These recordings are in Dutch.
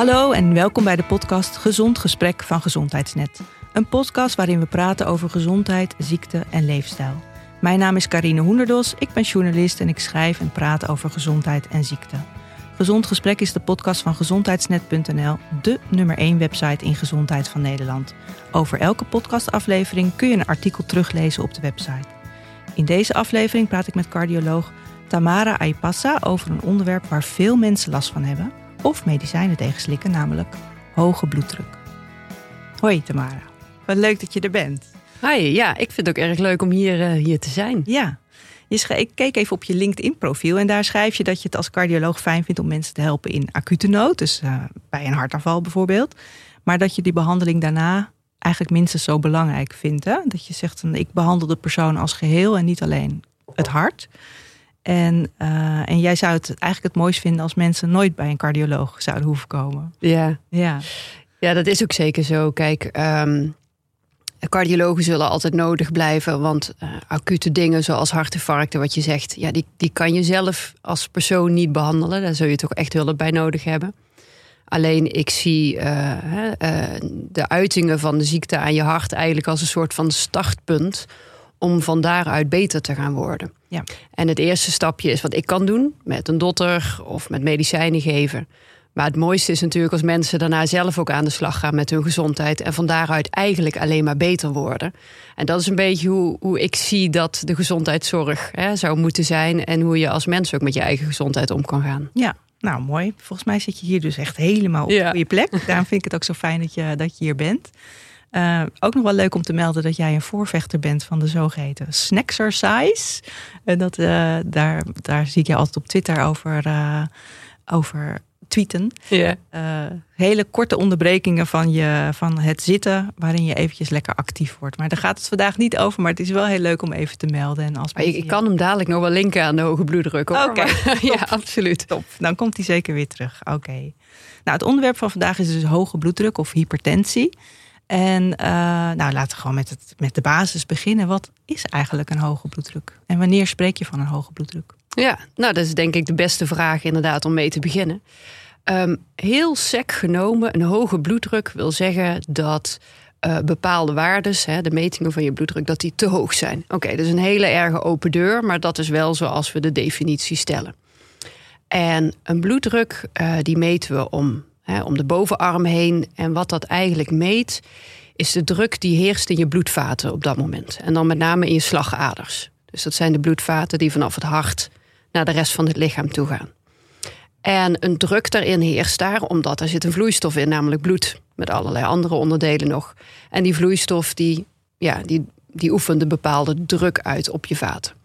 Hallo en welkom bij de podcast Gezond Gesprek van Gezondheidsnet. Een podcast waarin we praten over gezondheid, ziekte en leefstijl. Mijn naam is Karine Hoenderdos, ik ben journalist en ik schrijf en praat over gezondheid en ziekte. Gezond Gesprek is de podcast van gezondheidsnet.nl, de nummer 1 website in gezondheid van Nederland. Over elke podcastaflevering kun je een artikel teruglezen op de website. In deze aflevering praat ik met cardioloog Tamara Aipassa over een onderwerp waar veel mensen last van hebben of medicijnen tegen slikken, namelijk hoge bloeddruk. Hoi Tamara, wat leuk dat je er bent. Hi, ja, ik vind het ook erg leuk om hier, uh, hier te zijn. Ja, je ik keek even op je LinkedIn-profiel en daar schrijf je dat je het als cardioloog fijn vindt om mensen te helpen in acute nood, dus uh, bij een hartaanval bijvoorbeeld. Maar dat je die behandeling daarna eigenlijk minstens zo belangrijk vindt. Hè? Dat je zegt, ik behandel de persoon als geheel en niet alleen het hart. En, uh, en jij zou het eigenlijk het mooist vinden als mensen nooit bij een cardioloog zouden hoeven komen. Ja, ja. ja dat is ook zeker zo. Kijk, um, cardiologen zullen altijd nodig blijven. Want uh, acute dingen zoals hartinfarcten, wat je zegt, ja, die, die kan je zelf als persoon niet behandelen. Daar zul je toch echt hulp bij nodig hebben. Alleen ik zie uh, de uitingen van de ziekte aan je hart eigenlijk als een soort van startpunt om van daaruit beter te gaan worden. Ja. En het eerste stapje is wat ik kan doen met een dotter of met medicijnen geven. Maar het mooiste is natuurlijk als mensen daarna zelf ook aan de slag gaan met hun gezondheid. En van daaruit eigenlijk alleen maar beter worden. En dat is een beetje hoe, hoe ik zie dat de gezondheidszorg hè, zou moeten zijn. En hoe je als mens ook met je eigen gezondheid om kan gaan. Ja, nou mooi. Volgens mij zit je hier dus echt helemaal op je plek. Daarom vind ik het ook zo fijn dat je, dat je hier bent. Uh, ook nog wel leuk om te melden dat jij een voorvechter bent van de zogeheten snacksercise. En dat, uh, daar, daar zie ik je altijd op Twitter over, uh, over tweeten. Yeah. hele korte onderbrekingen van, je, van het zitten, waarin je eventjes lekker actief wordt. Maar daar gaat het vandaag niet over, maar het is wel heel leuk om even te melden. En als ik, kan hem dadelijk nog wel linken aan de hoge bloeddruk. Oké, ja, absoluut. Top. Dan komt hij zeker weer terug. Oké. Nou, het onderwerp van vandaag is dus hoge bloeddruk of hypertensie. En uh, nou, laten we gewoon met, het, met de basis beginnen. Wat is eigenlijk een hoge bloeddruk? En wanneer spreek je van een hoge bloeddruk? Ja, nou, dat is denk ik de beste vraag inderdaad om mee te beginnen. Um, heel sec genomen, een hoge bloeddruk wil zeggen dat uh, bepaalde waardes, hè, de metingen van je bloeddruk, dat die te hoog zijn. Oké, dat is een hele erge open deur, maar dat is wel zoals we de definitie stellen. En een bloeddruk, uh, die meten we om om de bovenarm heen. En wat dat eigenlijk meet, is de druk die heerst in je bloedvaten op dat moment. En dan met name in je slagaders. Dus dat zijn de bloedvaten die vanaf het hart naar de rest van het lichaam toe gaan. En een druk daarin heerst daar, omdat er zit een vloeistof in, namelijk bloed, met allerlei andere onderdelen nog. En die vloeistof die, ja, die, die oefent een bepaalde druk uit op je vaten.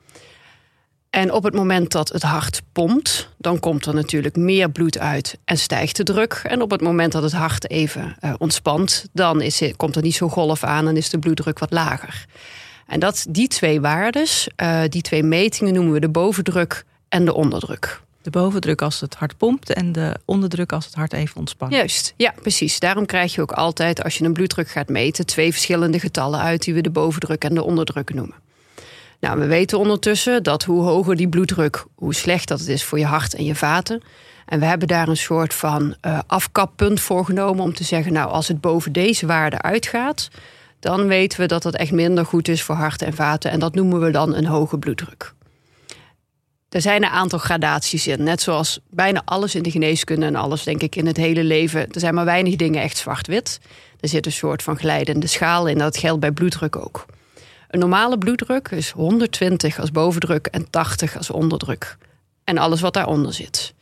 En op het moment dat het hart pompt, dan komt er natuurlijk meer bloed uit en stijgt de druk. En op het moment dat het hart even uh, ontspant, dan is, komt er niet zo'n golf aan en is de bloeddruk wat lager. En dat, die twee waardes, uh, die twee metingen noemen we de bovendruk en de onderdruk. De bovendruk als het hart pompt en de onderdruk als het hart even ontspant. Juist, ja, precies. Daarom krijg je ook altijd, als je een bloeddruk gaat meten, twee verschillende getallen uit die we de bovendruk en de onderdruk noemen. Nou, we weten ondertussen dat hoe hoger die bloeddruk, hoe slecht dat het is voor je hart en je vaten. En we hebben daar een soort van uh, afkappunt voor genomen om te zeggen, nou, als het boven deze waarde uitgaat, dan weten we dat het echt minder goed is voor hart en vaten. En dat noemen we dan een hoge bloeddruk. Er zijn een aantal gradaties in. Net zoals bijna alles in de geneeskunde en alles, denk ik, in het hele leven. Er zijn maar weinig dingen echt zwart-wit. Er zit een soort van glijdende schaal in. Dat geldt bij bloeddruk ook. Een normale bloeddruk is 120 als bovendruk en 80 als onderdruk. En alles wat daaronder zit.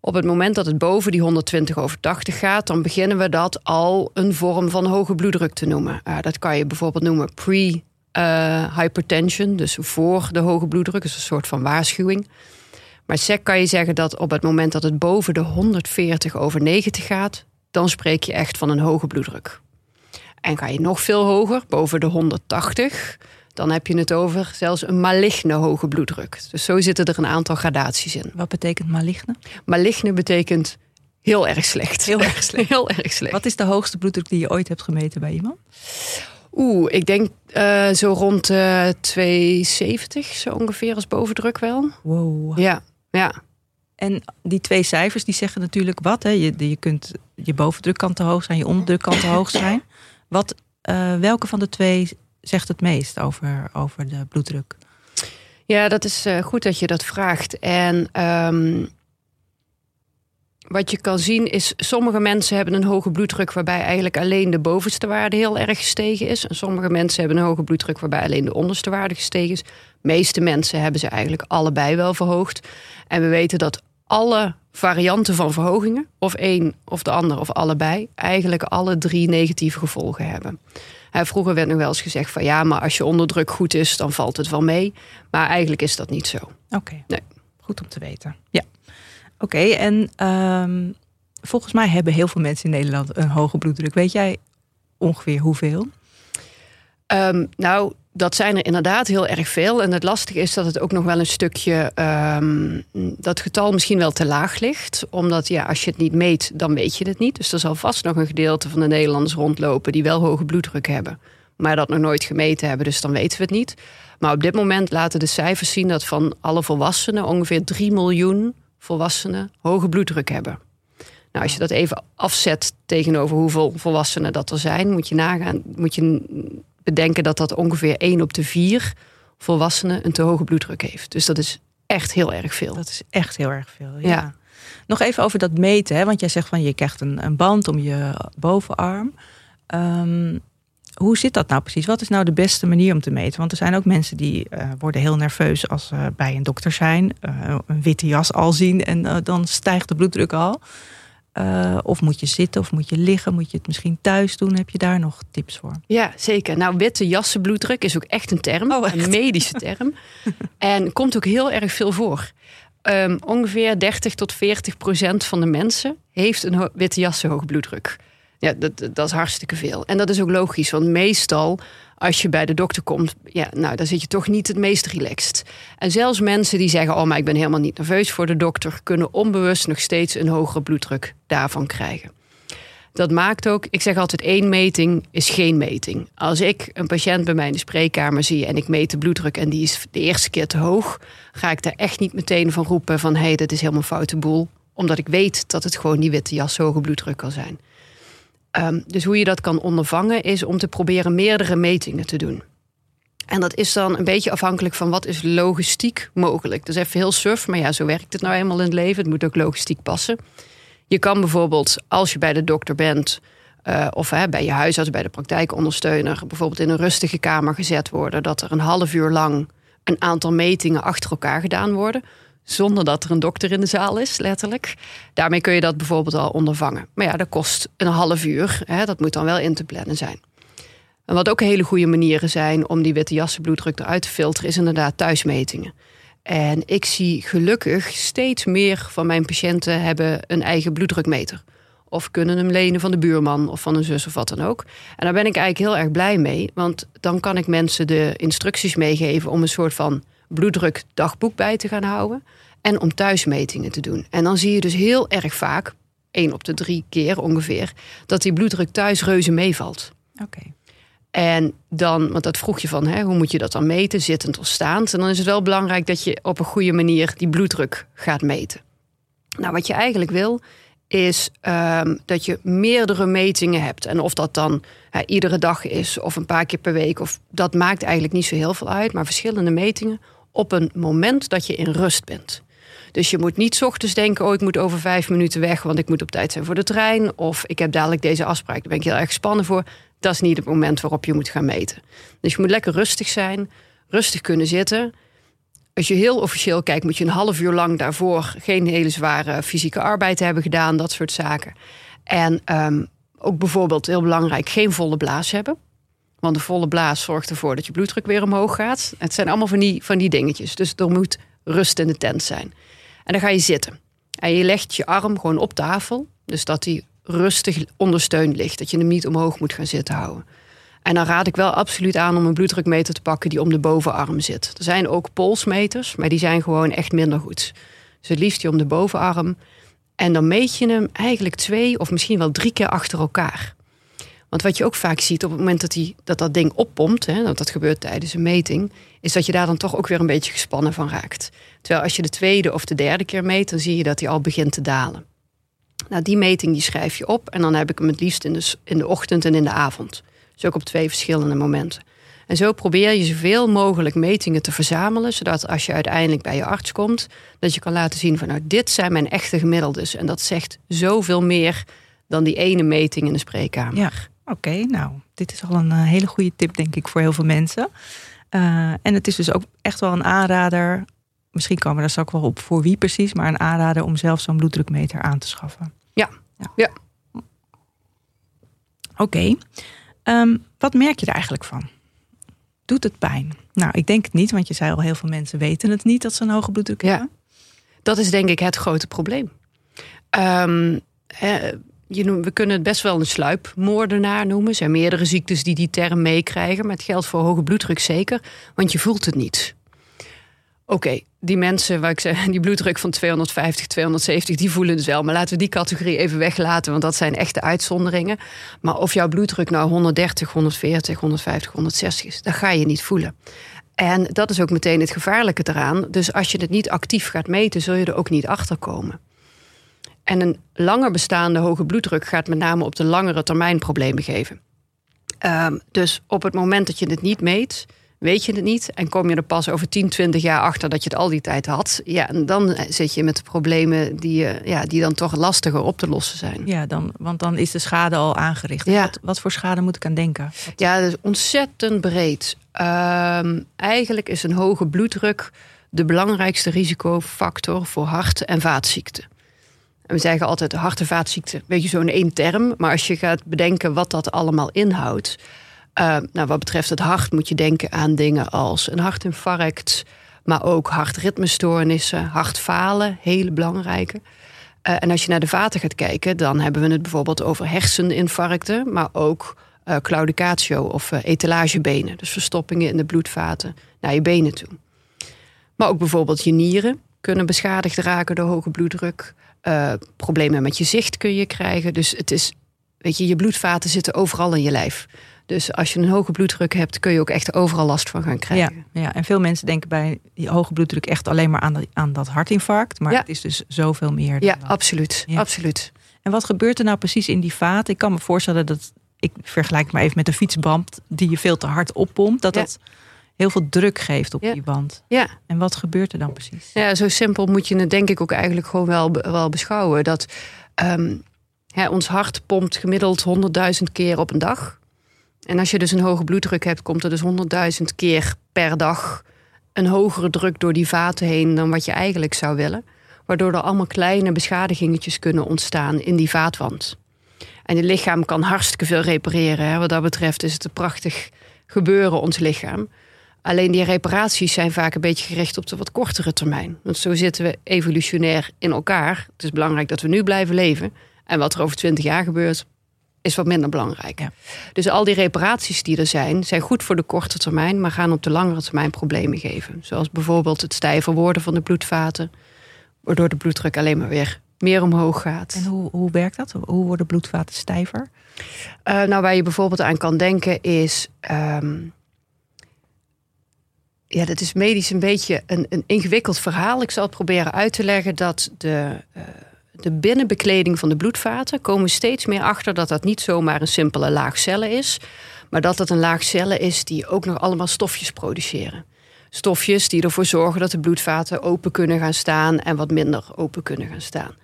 Op het moment dat het boven die 120 over 80 gaat, dan beginnen we dat al een vorm van hoge bloeddruk te noemen. Uh, dat kan je bijvoorbeeld noemen pre-hypertension, uh, dus voor de hoge bloeddruk, dus een soort van waarschuwing. Maar sec kan je zeggen dat op het moment dat het boven de 140 over 90 gaat, dan spreek je echt van een hoge bloeddruk. En ga je nog veel hoger, boven de 180, dan heb je het over zelfs een maligne hoge bloeddruk. Dus zo zitten er een aantal gradaties in. Wat betekent maligne? Maligne betekent heel erg slecht. Heel erg slecht. heel erg slecht. Wat is de hoogste bloeddruk die je ooit hebt gemeten bij iemand? Oeh, ik denk uh, zo rond uh, 270, zo ongeveer als bovendruk wel. Wow. Ja, ja. En die twee cijfers die zeggen natuurlijk wat. Hè? Je, je, kunt, je bovendruk kan te hoog zijn, je onderdruk kan te hoog zijn. Wat, uh, welke van de twee zegt het meest over, over de bloeddruk? Ja, dat is uh, goed dat je dat vraagt. En um, wat je kan zien is, sommige mensen hebben een hoge bloeddruk waarbij eigenlijk alleen de bovenste waarde heel erg gestegen is. En sommige mensen hebben een hoge bloeddruk waarbij alleen de onderste waarde gestegen is. De meeste mensen hebben ze eigenlijk allebei wel verhoogd. En we weten dat alle varianten van verhogingen, of één of de ander of allebei, eigenlijk alle drie negatieve gevolgen hebben. Vroeger werd nog wel eens gezegd van ja, maar als je onderdruk goed is, dan valt het wel mee. Maar eigenlijk is dat niet zo. Oké, nee. goed om te weten. Ja. Oké, en um, volgens mij hebben heel veel mensen in Nederland een hoge bloeddruk. Weet jij ongeveer hoeveel? Um, nou, dat zijn er inderdaad heel erg veel. En het lastige is dat het ook nog wel een stukje. Um, dat getal misschien wel te laag ligt. Omdat ja, als je het niet meet, dan weet je het niet. Dus er zal vast nog een gedeelte van de Nederlanders rondlopen die wel hoge bloeddruk hebben. Maar dat nog nooit gemeten hebben, dus dan weten we het niet. Maar op dit moment laten de cijfers zien dat van alle volwassenen ongeveer 3 miljoen volwassenen hoge bloeddruk hebben. Nou, als je dat even afzet tegenover hoeveel volwassenen dat er zijn, moet je nagaan, moet je bedenken dat dat ongeveer 1 op de 4 volwassenen een te hoge bloeddruk heeft. Dus dat is echt heel erg veel. Dat is echt heel erg veel. Ja. Nog even over dat meten, hè? want jij zegt van je krijgt een, een band om je bovenarm. Um, hoe zit dat nou precies? Wat is nou de beste manier om te meten? Want er zijn ook mensen die uh, worden heel nerveus als ze bij een dokter zijn, uh, een witte jas al zien en uh, dan stijgt de bloeddruk al. Of moet je zitten of moet je liggen? Moet je het misschien thuis doen? Heb je daar nog tips voor? Ja, zeker. Nou, witte jassen bloeddruk is ook echt een term, oh, een medische term. en komt ook heel erg veel voor. Um, ongeveer 30 tot 40 procent van de mensen heeft een witte jassen hoge bloeddruk. Ja, dat, dat is hartstikke veel. En dat is ook logisch, want meestal als je bij de dokter komt, ja, nou, dan zit je toch niet het meest relaxed. En zelfs mensen die zeggen: Oh, maar ik ben helemaal niet nerveus voor de dokter, kunnen onbewust nog steeds een hogere bloeddruk daarvan krijgen. Dat maakt ook, ik zeg altijd: één meting is geen meting. Als ik een patiënt bij mij in de spreekkamer zie en ik meet de bloeddruk en die is de eerste keer te hoog, ga ik daar echt niet meteen van roepen: van hey, dat is helemaal een foute boel. Omdat ik weet dat het gewoon die witte jas hoge bloeddruk kan zijn. Um, dus hoe je dat kan ondervangen is om te proberen meerdere metingen te doen. En dat is dan een beetje afhankelijk van wat is logistiek mogelijk. Is even heel suf, maar ja, zo werkt het nou eenmaal in het leven. Het moet ook logistiek passen. Je kan bijvoorbeeld, als je bij de dokter bent, uh, of bij je huisarts, bij de praktijkondersteuner, bijvoorbeeld in een rustige kamer gezet worden, dat er een half uur lang een aantal metingen achter elkaar gedaan worden zonder dat er een dokter in de zaal is, letterlijk. Daarmee kun je dat bijvoorbeeld al ondervangen. Maar ja, dat kost een half uur. Hè, dat moet dan wel in te plannen zijn. En wat ook hele goede manieren zijn om die witte jassenbloeddruk eruit te filteren, is inderdaad thuismetingen. En ik zie gelukkig steeds meer van mijn patiënten hebben een eigen bloeddrukmeter. Of kunnen hem lenen van de buurman of van een zus of wat dan ook. En daar ben ik eigenlijk heel erg blij mee. Want dan kan ik mensen de instructies meegeven om een soort van bloeddruk dagboek bij te gaan houden. En om thuismetingen te doen. En dan zie je dus heel erg vaak, één op de drie keer ongeveer, dat die bloeddruk thuis reuze meevalt. Oké. En dan, want dat vroeg je van, hè, hoe moet je dat dan meten, zittend of staand? En dan is het wel belangrijk dat je op een goede manier die bloeddruk gaat meten. Nou, wat je eigenlijk wil, is um, dat je meerdere metingen hebt. En of dat dan hè, iedere dag is of een paar keer per week, of, dat maakt eigenlijk niet zo heel veel uit. Maar verschillende metingen op een moment dat je in rust bent. Dus je moet niet ochtends denken: oh, ik moet over vijf minuten weg, want ik moet op tijd zijn voor de trein. Of ik heb dadelijk deze afspraak, daar ben ik heel erg gespannen voor. Dat is niet het moment waarop je moet gaan meten. Dus je moet lekker rustig zijn, rustig kunnen zitten. Als je heel officieel kijkt, moet je een half uur lang daarvoor geen hele zware fysieke arbeid hebben gedaan, dat soort zaken. En um, ook bijvoorbeeld heel belangrijk, geen volle blaas hebben. Want de volle blaas zorgt ervoor dat je bloeddruk weer omhoog gaat. Het zijn allemaal van die, van die dingetjes. Dus er moet rust in de tent zijn. En dan ga je zitten. En je legt je arm gewoon op tafel. Dus dat die rustig ondersteund ligt. Dat je hem niet omhoog moet gaan zitten houden. En dan raad ik wel absoluut aan om een bloeddrukmeter te pakken die om de bovenarm zit. Er zijn ook polsmeters, maar die zijn gewoon echt minder goed. Dus het liefst die om de bovenarm. En dan meet je hem eigenlijk twee of misschien wel drie keer achter elkaar. Want wat je ook vaak ziet op het moment dat die, dat, dat ding oppompt, hè, dat, dat gebeurt tijdens een meting, is dat je daar dan toch ook weer een beetje gespannen van raakt. Terwijl als je de tweede of de derde keer meet, dan zie je dat hij al begint te dalen. Nou, die meting die schrijf je op en dan heb ik hem het liefst in de, in de ochtend en in de avond. Dus ook op twee verschillende momenten. En zo probeer je zoveel mogelijk metingen te verzamelen, zodat als je uiteindelijk bij je arts komt, dat je kan laten zien van nou, dit zijn mijn echte gemiddeldes. En dat zegt zoveel meer dan die ene meting in de spreekkamer. Ja, oké. nou, dit is al een eh, hele goede tip, denk ik, voor heel veel mensen. Uh, en het is dus ook echt wel een aanrader. Misschien komen we daar straks wel op voor wie precies, maar een aanrader om zelf zo'n bloeddrukmeter aan te schaffen. Ja. ja. ja. Oké. Okay. Um, wat merk je er eigenlijk van? Doet het pijn? Nou, ik denk het niet, want je zei al, heel veel mensen weten het niet dat ze een hoge bloeddruk hebben. Ja, dat is denk ik het grote probleem. Um, je we kunnen het best wel een sluipmoordenaar noemen. Er zijn meerdere ziektes die die term meekrijgen, maar het geldt voor hoge bloeddruk zeker, want je voelt het niet. Oké, die mensen waar ik zeg, die bloeddruk van 250, 270, die voelen het wel. Maar laten we die categorie even weglaten, want dat zijn echte uitzonderingen. Maar of jouw bloeddruk nou 130, 140, 150, 160 is, dat ga je niet voelen. En dat is ook meteen het gevaarlijke eraan. Dus als je het niet actief gaat meten, zul je er ook niet achter komen. En een langer bestaande hoge bloeddruk gaat met name op de langere termijn problemen geven. Um, dus op het moment dat je het niet meet, weet je het niet. En kom je er pas over 10, 20 jaar achter dat je het al die tijd had. Ja, en dan zit je met de problemen die, ja, die dan toch lastiger op te lossen zijn. Ja, dan, want dan is de schade al aangericht. Ja. Wat, wat voor schade moet ik aan denken? Ja, dat is ontzettend breed. Um, eigenlijk is een hoge bloeddruk de belangrijkste risicofactor voor hart- en vaatziekten. En we zeggen altijd hart- en vaatziekten, weet je zo'n één term. Maar als je gaat bedenken wat dat allemaal inhoudt uh, nou, wat betreft het hart moet je denken aan dingen als een hartinfarct, maar ook hartritmestoornissen, hartfalen, hele belangrijke. Uh, en als je naar de vaten gaat kijken, dan hebben we het bijvoorbeeld over herseninfarcten, maar ook uh, claudicatio of etalagebenen, dus verstoppingen in de bloedvaten naar je benen toe. Maar ook bijvoorbeeld je nieren kunnen beschadigd raken door hoge bloeddruk. Problemen met je zicht kun je krijgen. Dus het is, weet je, je bloedvaten zitten overal in je lijf. Dus als je een hoge bloeddruk hebt, kun je ook echt overal last van gaan krijgen. Ja, ja. en veel mensen denken bij die hoge bloeddruk echt alleen maar aan, aan dat hartinfarct. Maar het is dus zoveel meer. Dan ja, absoluut. ja, absoluut. En wat gebeurt er nou precies in die vaat? Ik kan me voorstellen dat, ik vergelijk maar even met een fietsband die je veel te hard oppompt. Dat dat heel veel druk geeft op die band. Ja. En wat gebeurt er dan precies? Ja, zo simpel moet je het denk ik ook eigenlijk gewoon wel, wel beschouwen. Dat um, ons hart pompt gemiddeld 100.000 keer op een dag. En als je dus een hoge bloeddruk hebt, komt er dus honderdduizend keer per dag een hogere druk door die vaten heen dan wat je eigenlijk zou willen. Waardoor er allemaal kleine beschadigingetjes kunnen ontstaan in die vaatwand. En je lichaam kan hartstikke veel repareren. Hè. Wat dat betreft is het een prachtig gebeuren, ons lichaam. Alleen die reparaties zijn vaak een beetje gericht op de wat kortere termijn. Want zo zitten we evolutionair in elkaar. Het is belangrijk dat we nu blijven leven. En wat er over twintig jaar gebeurt, is wat minder belangrijk. Ja. Dus al die reparaties die er zijn, zijn goed voor de korte termijn, maar gaan op de langere termijn problemen geven. Zoals bijvoorbeeld het stijver worden van de bloedvaten, waardoor de bloeddruk alleen maar weer meer omhoog gaat. En hoe, hoe werkt dat? Hoe worden bloedvaten stijver? Uh, nou, waar je bijvoorbeeld aan kan denken is. Um, ja, dat is medisch een beetje een, een ingewikkeld verhaal. Ik zal het proberen uit te leggen dat de. Uh, de binnenbekleding van de bloedvaten komen steeds meer achter dat dat niet zomaar een simpele laag cellen is, maar dat het een laag cellen is die ook nog allemaal stofjes produceren. Stofjes die ervoor zorgen dat de bloedvaten open kunnen gaan staan en wat minder open kunnen gaan staan.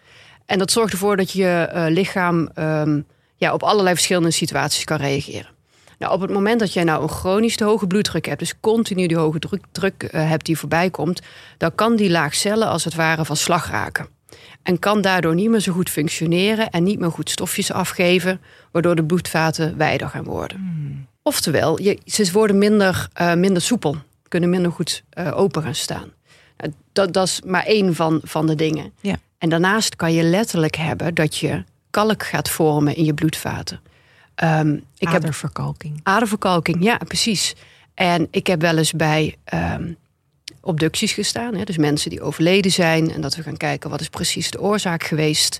En dat zorgt ervoor dat je uh, lichaam um, ja, op allerlei verschillende situaties kan reageren. Nou, op het moment dat jij nou een chronisch te hoge bloeddruk hebt, dus continu die hoge druk, druk uh, hebt die voorbij komt, dan kan die laag cellen als het ware van slag raken. En kan daardoor niet meer zo goed functioneren en niet meer goed stofjes afgeven, waardoor de bloedvaten wijder gaan worden. Hmm. Oftewel, je, ze worden minder, uh, minder soepel, kunnen minder goed uh, open gaan staan. Dat, dat, is maar één van, van de dingen. Ja. En daarnaast kan je letterlijk hebben dat je kalk gaat vormen in je bloedvaten. Um, ik aderverkalking. Heb, aderverkalking, ja, precies. En ik heb wel eens bij um, obducties gestaan. Hè, dus mensen die overleden zijn. En dat we gaan kijken wat is precies de oorzaak geweest.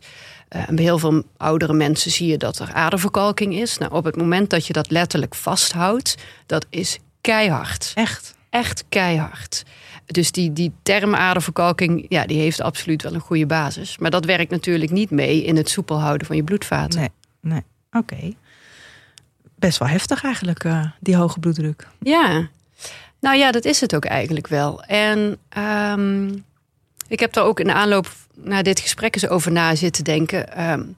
Uh, en bij heel veel oudere mensen zie je dat er aderverkalking is. Nou, op het moment dat je dat letterlijk vasthoudt, dat is keihard. Echt? Echt keihard. Dus die, die term aderverkalking, ja, die heeft absoluut wel een goede basis. Maar dat werkt natuurlijk niet mee in het soepel houden van je bloedvaten. Nee, nee. Oké. Best wel heftig eigenlijk, uh, die hoge bloeddruk. Ja, nou ja, dat is het ook eigenlijk wel. En um, ik heb daar ook in de aanloop naar dit gesprek eens over na zitten denken. Um,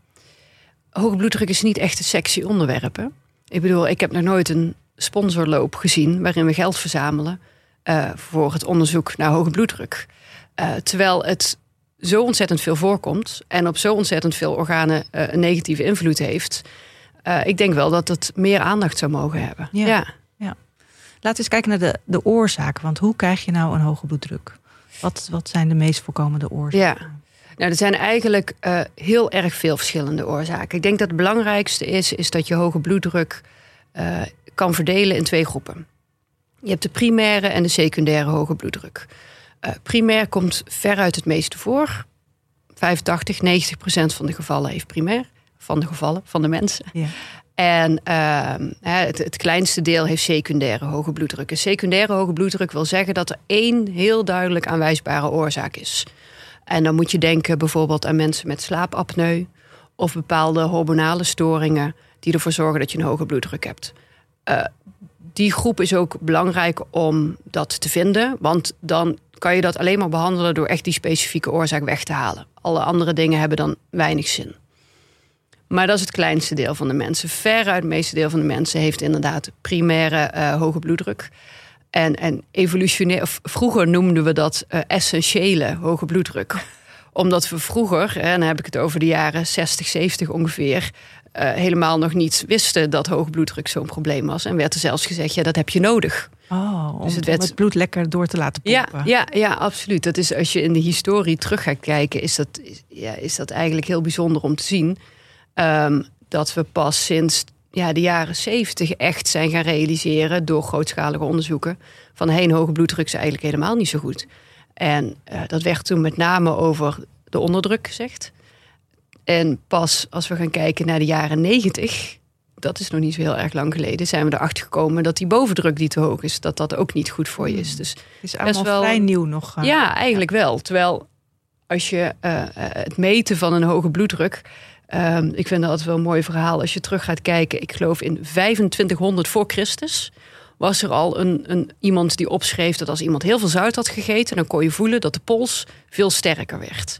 hoge bloeddruk is niet echt een sexy onderwerp. Hè? Ik bedoel, ik heb nog nooit een sponsorloop gezien waarin we geld verzamelen uh, voor het onderzoek naar hoge bloeddruk. Uh, terwijl het zo ontzettend veel voorkomt en op zo ontzettend veel organen een negatieve invloed heeft. Ik denk wel dat het meer aandacht zou mogen hebben. Ja. ja. ja. Laten we eens kijken naar de, de oorzaken. Want hoe krijg je nou een hoge bloeddruk? Wat, wat zijn de meest voorkomende oorzaken? Ja. Nou, er zijn eigenlijk uh, heel erg veel verschillende oorzaken. Ik denk dat het belangrijkste is, is dat je hoge bloeddruk uh, kan verdelen in twee groepen. Je hebt de primaire en de secundaire hoge bloeddruk. Primair komt veruit het meeste voor. 85, 90 procent van de gevallen heeft primair. Van de gevallen, van de mensen. Ja. En uh, het, het, kleinste deel heeft secundaire hoge bloeddruk. En secundaire hoge bloeddruk wil zeggen dat er één heel duidelijk aanwijsbare oorzaak is. En dan moet je denken bijvoorbeeld aan mensen met slaapapneu of bepaalde hormonale storingen die ervoor zorgen dat je een hoge bloeddruk hebt. Uh, die groep is ook belangrijk om dat te vinden, want dan kan je dat alleen maar behandelen door echt die specifieke oorzaak weg te halen. Alle andere dingen hebben dan weinig zin. Maar dat is het kleinste deel van de mensen. Veruit het meeste deel van de mensen heeft inderdaad primaire uh, hoge bloeddruk. En, en evolutionair, vroeger noemden we dat uh, essentiële hoge bloeddruk. Omdat we vroeger, en dan heb ik het over de jaren 60, 70 ongeveer, uh, helemaal nog niet wisten dat hoge bloeddruk zo'n probleem was. En werd er zelfs gezegd, ja, dat heb je nodig. Oh, om, dus het, werd... het bloed lekker door te laten pompen. Ja, ja, ja, absoluut. Dat is, als je in de historie terug gaat kijken, is dat, ja, is dat eigenlijk heel bijzonder om te zien. Um, dat we pas sinds ja, de jaren zeventig echt zijn gaan realiseren door grootschalige onderzoeken van heen hoge bloeddruk is eigenlijk helemaal niet zo goed. En uh, dat werd toen met name over de onderdruk gezegd. En pas als we gaan kijken naar de jaren negentig, dat is nog niet zo heel erg lang geleden, zijn we erachter gekomen dat die bovendruk die te hoog is, dat dat ook niet goed voor je is. Hmm. Dus het is allemaal wel, vrij nieuw nog. Uh, ja, eigenlijk wel. Terwijl als je uh, het meten van een hoge bloeddruk, Um, ik vind dat wel een mooi verhaal. Als je terug gaat kijken, ik geloof in 2500 voor Christus was er al een, een, iemand die opschreef dat als iemand heel veel zout had gegeten, dan kon je voelen dat de pols veel sterker werd.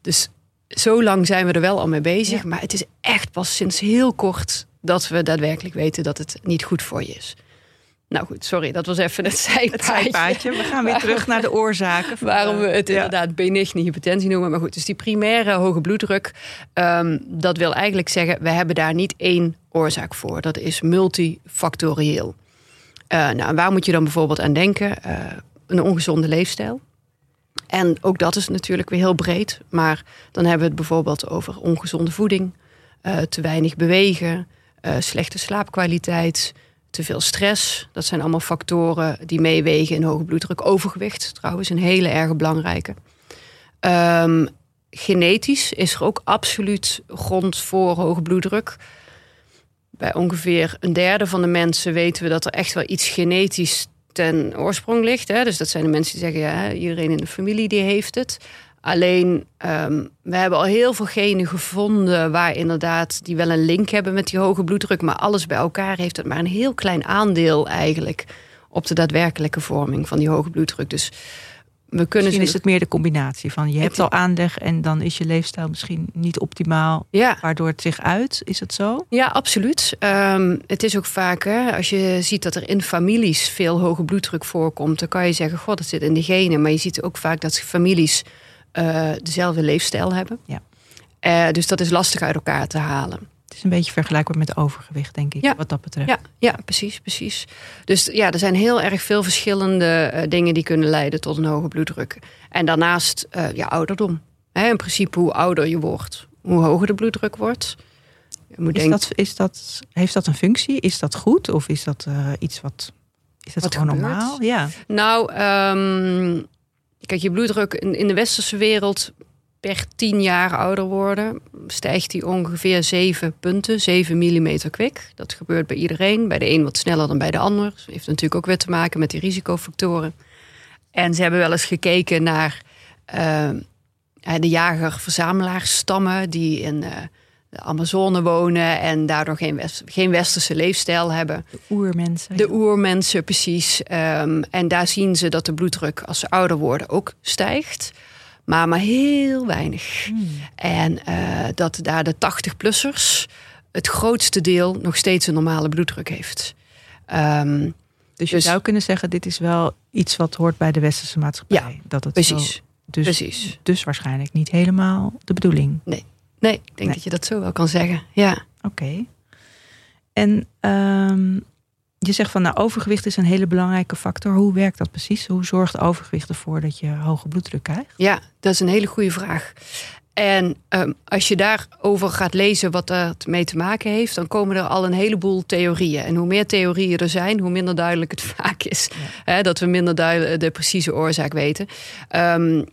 Dus zo lang zijn we er wel al mee bezig, maar het is echt pas sinds heel kort dat we daadwerkelijk weten dat het niet goed voor je is. Nou goed, sorry, dat was even het zijpaadje. We gaan weer terug naar de oorzaken. Waarom we het inderdaad benigne hypertensie noemen. Maar goed, dus die primaire hoge bloeddruk, um, dat wil eigenlijk zeggen, we hebben daar niet één oorzaak voor. Dat is multifactorieel. Uh, nou, waar moet je dan bijvoorbeeld aan denken? Uh, een ongezonde leefstijl. En ook dat is natuurlijk weer heel breed. Maar dan hebben we het bijvoorbeeld over ongezonde voeding, uh, te weinig bewegen, slechte slaapkwaliteit te veel stress. Dat zijn allemaal factoren die meewegen in hoge bloeddruk. Overgewicht trouwens, een hele erg belangrijke. Um, genetisch is er ook absoluut grond voor hoge bloeddruk. Bij ongeveer een derde van de mensen weten we dat er echt wel iets genetisch ten oorsprong ligt. Hè? Dus dat zijn de mensen die zeggen, ja, iedereen in de familie die heeft het. Alleen, um, we hebben al heel veel genen gevonden waar inderdaad die wel een link hebben met die hoge bloeddruk. Maar alles bij elkaar heeft het maar een heel klein aandeel eigenlijk op de daadwerkelijke vorming van die hoge bloeddruk. Dus we kunnen misschien is het meer de combinatie van je hebt al aanleg en dan is je leefstijl misschien niet optimaal, ja. waardoor het zich uit. Is het zo? Ja, absoluut. Um, het is ook vaak, hè, als je ziet dat er in families veel hoge bloeddruk voorkomt, dan kan je zeggen, god, dat zit in de genen. Maar je ziet ook vaak dat families uh, dezelfde leefstijl hebben. Ja. Uh, dus dat is lastig uit elkaar te halen. Het is een beetje vergelijkbaar met overgewicht, denk ik, ja. wat dat betreft. Ja, ja, precies, precies. Dus ja, er zijn heel erg veel verschillende uh, dingen die kunnen leiden tot een hoge bloeddruk. En daarnaast ja, ouderdom. Hè, in principe, hoe ouder je wordt, hoe hoger de bloeddruk wordt. Je moet is, denken, dat, is dat, heeft dat een functie? Is dat goed? Of is dat iets wat is dat gewoon normaal? Ja. Nou, um, Kijk, je bloeddruk in, de westerse wereld per 10 jaar ouder worden, stijgt die ongeveer 7 punten, 7 mm kwik. Dat gebeurt bij iedereen. Bij de een wat sneller dan bij de ander. Dat heeft natuurlijk ook weer te maken met die risicofactoren. En ze hebben wel eens gekeken naar uh, de jager-verzamelaarsstammen die in uh, de Amazone wonen en daardoor geen, west, geen westerse leefstijl hebben. De oermensen. De oermensen, precies. Um, en daar zien ze dat de bloeddruk als ze ouder worden ook stijgt. Maar maar heel weinig. Hmm. En uh, dat daar de 80-plussers het grootste deel nog steeds een normale bloeddruk heeft. Um, dus je dus, zou kunnen zeggen, dit is wel iets wat hoort bij de westerse maatschappij. Ja, dat het precies. Zo, dus, precies. dus waarschijnlijk niet helemaal de bedoeling. Nee, nee ik denk nee. dat je dat zo wel kan zeggen. Ja. Oké. Okay. En um, je zegt van nou, overgewicht is een hele belangrijke factor. Hoe werkt dat precies? Hoe zorgt overgewicht ervoor dat je hoge bloeddruk krijgt? Ja, dat is een hele goede vraag. En um, als je daarover gaat lezen wat er mee te maken heeft, dan komen er al een heleboel theorieën. En hoe meer theorieën er zijn, hoe minder duidelijk het vaak is. Ja. Dat we minder duidelijk de precieze oorzaak weten. Um,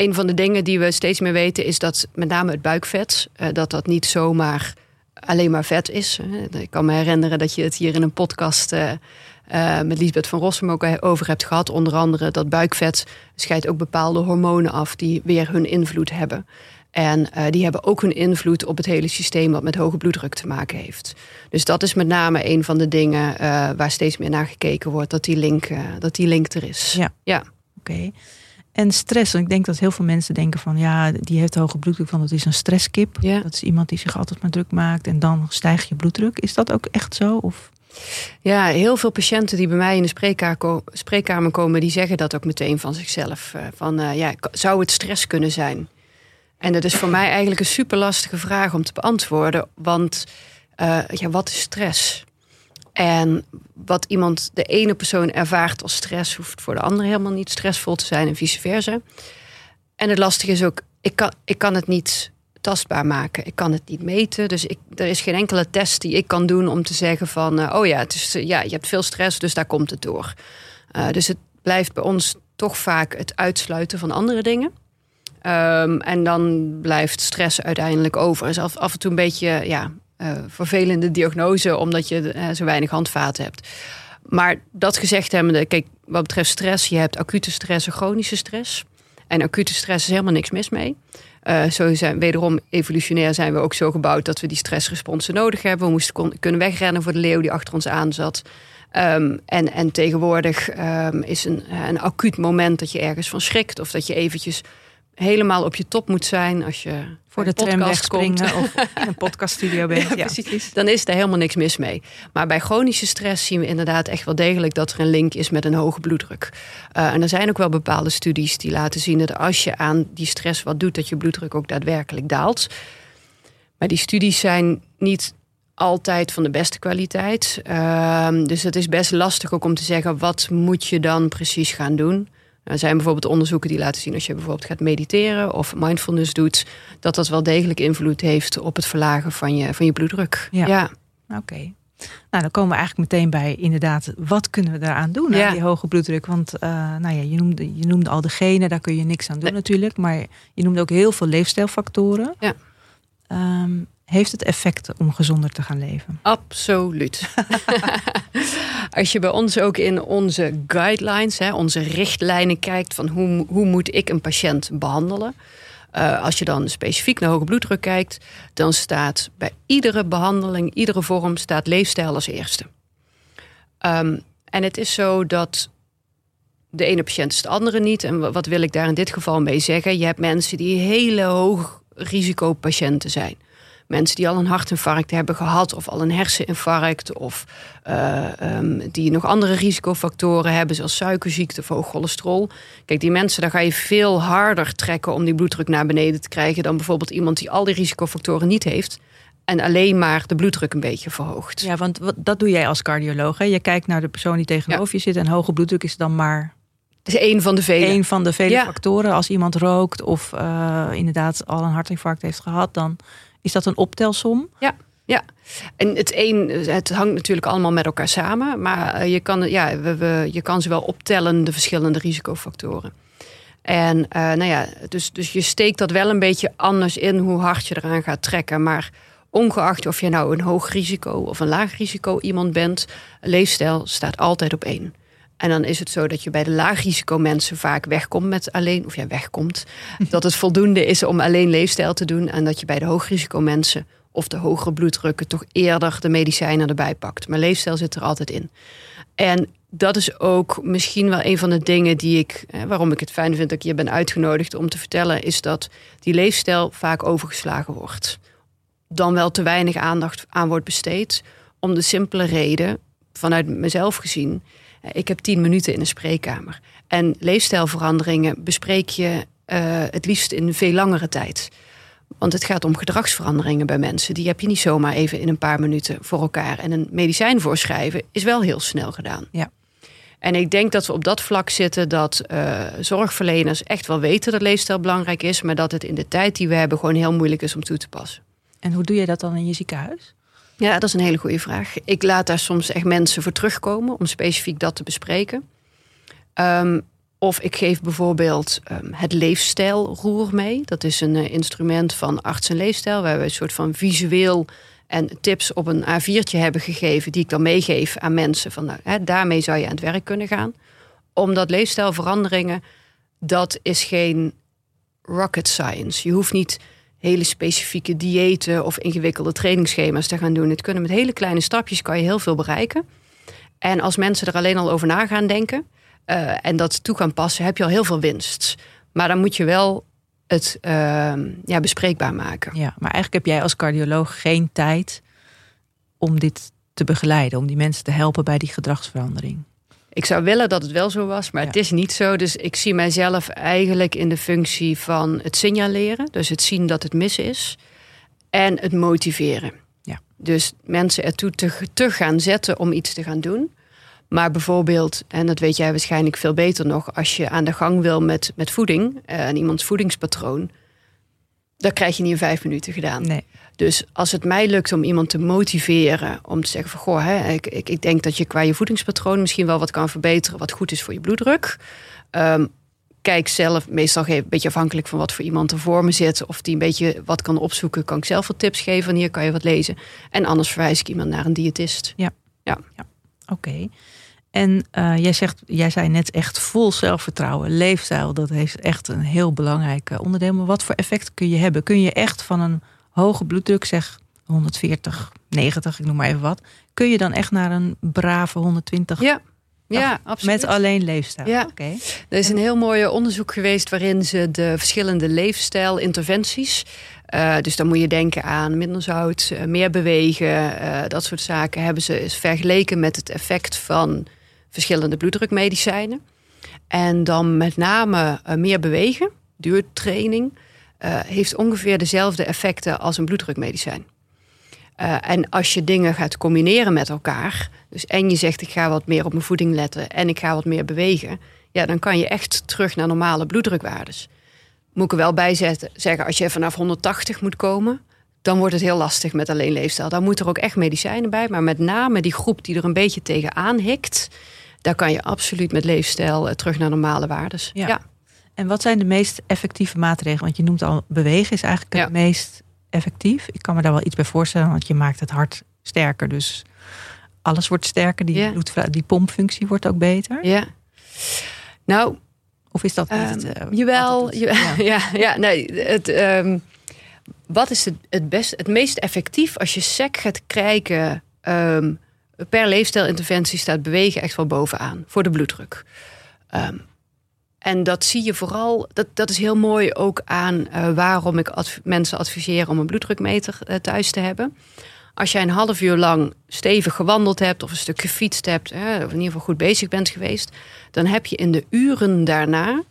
een van de dingen die we steeds meer weten is dat met name het buikvet, uh, dat dat niet zomaar alleen maar vet is. Ik kan me herinneren dat je het hier in een podcast uh, uh, met Lisbeth van Rossum ook over hebt gehad. Onder andere dat buikvet scheidt ook bepaalde hormonen af die weer hun invloed hebben. En uh, die hebben ook hun invloed op het hele systeem wat met hoge bloeddruk te maken heeft. Dus dat is met name een van de dingen waar steeds meer naar gekeken wordt, dat die link, dat die link er is. Ja, ja. oké. Okay. En stress. En ik denk dat heel veel mensen denken van ja, die heeft hoge bloeddruk, van dat is een stresskip. Ja. Dat is iemand die zich altijd maar druk maakt en dan stijgt je bloeddruk. Is dat ook echt zo? Of? Ja, heel veel patiënten die bij mij in de spreekkamer komen, die zeggen dat ook meteen van zichzelf. Van uh, ja, zou het stress kunnen zijn? En dat is voor mij eigenlijk een super lastige vraag om te beantwoorden. Want uh, ja, wat is stress? En wat iemand, de ene persoon ervaart als stress, hoeft voor de andere helemaal niet stressvol te zijn en vice versa. En het lastige is ook, ik kan, ik kan het niet tastbaar maken. Ik kan het niet meten. Dus ik, er is geen enkele test die ik kan doen om te zeggen van, uh, oh ja, het is, ja, je hebt veel stress, dus daar komt het door. Uh, dus het blijft bij ons toch vaak het uitsluiten van andere dingen. Um, en dan blijft stress uiteindelijk over. Is af, af en toe een beetje, ja, vervelende diagnose, omdat je uh, zo weinig handvaten hebt. Maar dat gezegd hebbende, kijk, wat betreft stress, je hebt acute stress en chronische stress. En acute stress is helemaal niks mis mee. Uh, zo zijn, wederom evolutionair zijn we ook zo gebouwd dat we die stressresponsen nodig hebben. We moesten kon, kunnen wegrennen voor de leeuw die achter ons aan zat. Um, en, en tegenwoordig um, is een, een acuut moment dat je ergens van schrikt. Of dat je eventjes helemaal op je top moet zijn als je voor de tram wegspringen of in een podcaststudio bent. Ja, ja, precies. Dan is er helemaal niks mis mee. Maar bij chronische stress zien we inderdaad echt wel degelijk dat er een link is met een hoge bloeddruk. Uh, en er zijn ook wel bepaalde studies die laten zien dat als je aan die stress wat doet, dat je bloeddruk ook daadwerkelijk daalt. Maar die studies zijn niet altijd van de beste kwaliteit. Uh, dus het is best lastig ook om te zeggen wat moet je dan precies gaan doen. Er zijn bijvoorbeeld onderzoeken die laten zien als je bijvoorbeeld gaat mediteren of mindfulness doet, dat dat wel degelijk invloed heeft op het verlagen van je, van je bloeddruk. Ja. ja. Oké. Okay. Nou, dan komen we eigenlijk meteen bij inderdaad, wat kunnen we daaraan doen ja. aan die hoge bloeddruk? Want uh, nou ja, je, noemde, je noemde al de genen, daar kun je niks aan doen nee. natuurlijk. Maar je noemde ook heel veel leefstijlfactoren. Ja. Um, heeft het effect om gezonder te gaan leven? Absoluut. Als je bij ons ook in onze guidelines, hè, onze richtlijnen kijkt van hoe, hoe moet ik een patiënt behandelen. Uh, als je dan specifiek naar hoge bloeddruk kijkt, dan staat bij iedere behandeling, iedere vorm, staat leefstijl als eerste. Um, en het is zo dat de ene patiënt is de andere niet. En wat wil ik daar in dit geval mee zeggen? Je hebt mensen die hele hoog risicopatiënten zijn mensen die al een hartinfarct hebben gehad, of al een herseninfarct, of uh, um, die nog andere risicofactoren hebben, zoals suikerziekte of hoog cholesterol. Kijk, die mensen, daar ga je veel harder trekken om die bloeddruk naar beneden te krijgen dan bijvoorbeeld iemand die al die risicofactoren niet heeft. En alleen maar de bloeddruk een beetje verhoogt. Ja, want dat doe jij als cardioloog. Hè? Je kijkt naar de persoon die tegenover ja. je zit. En hoge bloeddruk is dan maar het is één van de vele. Een van de vele ja. factoren. Als iemand rookt of uh, inderdaad al een hartinfarct heeft gehad, dan is dat een optelsom? Ja. Ja, en het een, het hangt natuurlijk allemaal met elkaar samen, maar je kan, ja, we, je kan ze wel optellen, de verschillende risicofactoren. En uh, nou ja, dus, dus je steekt dat wel een beetje anders in hoe hard je eraan gaat trekken. Maar ongeacht of je nou een hoog risico of een laag risico iemand bent, leefstijl staat altijd op één. En dan is het zo dat je bij de laag risico mensen vaak wegkomt met alleen, of ja, wegkomt. dat het voldoende is om alleen leefstijl te doen. En dat je bij de hoog risico mensen of de hogere bloeddrukken toch eerder de medicijnen erbij pakt. Maar leefstijl zit er altijd in. En dat is ook misschien wel een van de dingen die ik, waarom ik het fijn vind dat ik je ben uitgenodigd om te vertellen, is dat die leefstijl vaak overgeslagen wordt. Dan wel te weinig aandacht aan wordt besteed. Om de simpele reden, vanuit mezelf gezien, ik heb tien minuten in een spreekkamer. En leefstijlveranderingen bespreek je uh, het liefst in veel langere tijd. Want het gaat om gedragsveranderingen bij mensen. Die heb je niet zomaar even in een paar minuten voor elkaar. En een medicijn voorschrijven is wel heel snel gedaan. Ja. En ik denk dat we op dat vlak zitten dat uh, zorgverleners echt wel weten dat leefstijl belangrijk is, maar dat het in de tijd die we hebben gewoon heel moeilijk is om toe te passen. En hoe doe je dat dan in je ziekenhuis? Ja, dat is een hele goede vraag. Ik laat daar soms echt mensen voor terugkomen om specifiek dat te bespreken. Um, of ik geef bijvoorbeeld um, het leefstijlroer mee. Dat is een uh, instrument van arts en leefstijl, waar we een soort van visueel en tips op een A4'tje hebben gegeven, die ik dan meegeef aan mensen. Van, nou, hè, daarmee zou je aan het werk kunnen gaan. Omdat leefstijlveranderingen, dat is geen rocket science. Je hoeft niet hele specifieke diëten of ingewikkelde trainingsschema's te gaan doen. Het kunnen met hele kleine stapjes kan je heel veel bereiken. En als mensen er alleen al over na gaan denken uh, en dat toe gaan passen, heb je al heel veel winst. Maar dan moet je wel het uh, ja, bespreekbaar maken. Ja, maar eigenlijk heb jij als cardioloog geen tijd om dit te begeleiden, om die mensen te helpen bij die gedragsverandering. Ik zou willen dat het wel zo was, maar ja. het is niet zo. Dus ik zie mijzelf eigenlijk in de functie van het signaleren. Dus het zien dat het mis is. En het motiveren. Ja. Dus mensen ertoe te, te gaan zetten om iets te gaan doen. Maar bijvoorbeeld, en dat weet jij waarschijnlijk veel beter nog, als je aan de gang wil met, met voeding eh, en iemands voedingspatroon, dat krijg je niet in vijf minuten gedaan. Nee. Dus als het mij lukt om iemand te motiveren, om te zeggen van goh, hè, ik, ik, ik denk dat je qua je voedingspatroon misschien wel wat kan verbeteren, wat goed is voor je bloeddruk. Um, kijk zelf, meestal een beetje afhankelijk van wat voor iemand er voor me zit, of die een beetje wat kan opzoeken, kan ik zelf wat tips geven. En hier kan je wat lezen. En anders verwijs ik iemand naar een diëtist. Ja. Ja. ja. Oké. En uh, jij, zegt, jij zei net echt vol zelfvertrouwen. Leefstijl, dat heeft echt een heel belangrijk eh, onderdeel. Maar wat voor effect kun je hebben? Kun je echt van een hoge bloeddruk, zeg 140, 90, ik noem maar even wat. Kun je dan echt naar een brave 120? Ja. Ja, absoluut. Met alleen leefstijl. Ja. Okay. Er is een heel mooi onderzoek geweest waarin ze de verschillende leefstijlinterventies. Uh, dus dan moet je denken aan minder zout, meer bewegen, uh, dat soort zaken. Hebben ze vergeleken met het effect van verschillende bloeddrukmedicijnen. En dan met name uh, meer bewegen, duurtraining, uh, heeft ongeveer dezelfde effecten als een bloeddrukmedicijn. Uh, en als je dingen gaat combineren met elkaar, dus en je zegt ik ga wat meer op mijn voeding letten en ik ga wat meer bewegen, ja, dan kan je echt terug naar normale bloeddrukwaardes. Moet ik er wel bij zetten, zeggen, als je vanaf 180 moet komen, dan wordt het heel lastig met alleen leefstijl. Dan moet er ook echt medicijnen bij, maar met name die groep die er een beetje tegenaan hikt, daar kan je absoluut met leefstijl terug naar normale waardes. Ja. ja. En wat zijn de meest effectieve maatregelen? Want je noemt al bewegen is eigenlijk het meest effectief. Ik kan me daar wel iets bij voorstellen, want je maakt het hart sterker. Dus alles wordt sterker. Die, bloed, die pompfunctie wordt ook beter. Ja. Nou. Of is dat niet? Um, uh, jawel. jawel ja. ja, ja, nee. Het, um, wat is het, het, best, het meest effectief als je sec gaat kijken. Um, per leefstijlinterventie staat bewegen echt wel bovenaan voor de bloeddruk. Um, en dat zie je vooral, dat, dat is heel mooi ook aan uh, waarom ik adv mensen adviseer om een bloeddrukmeter uh, thuis te hebben. Als jij een half uur lang stevig gewandeld hebt of een stuk gefietst hebt, hè, of in ieder geval goed bezig bent geweest, dan heb je in de uren daarna,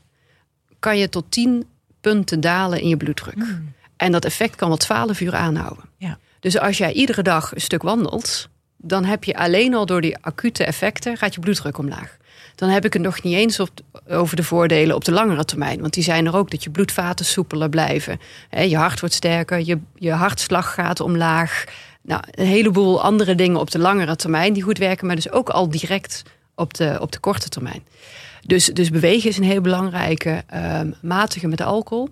kan je tot 10 punten dalen in je bloeddruk. Mm. En dat effect kan wel 12 uur aanhouden. Ja. Dus als jij iedere dag een stuk wandelt, dan heb je alleen al door die acute effecten gaat je bloeddruk omlaag dan heb ik het nog niet eens over de voordelen op de langere termijn. Want die zijn er ook dat je bloedvaten soepeler blijven. Je hart wordt sterker, je, je hartslag gaat omlaag. Nou, een heleboel andere dingen op de langere termijn die goed werken, maar dus ook al direct op de, op de korte termijn. Dus, dus bewegen is een heel belangrijke. Um, matigen met alcohol.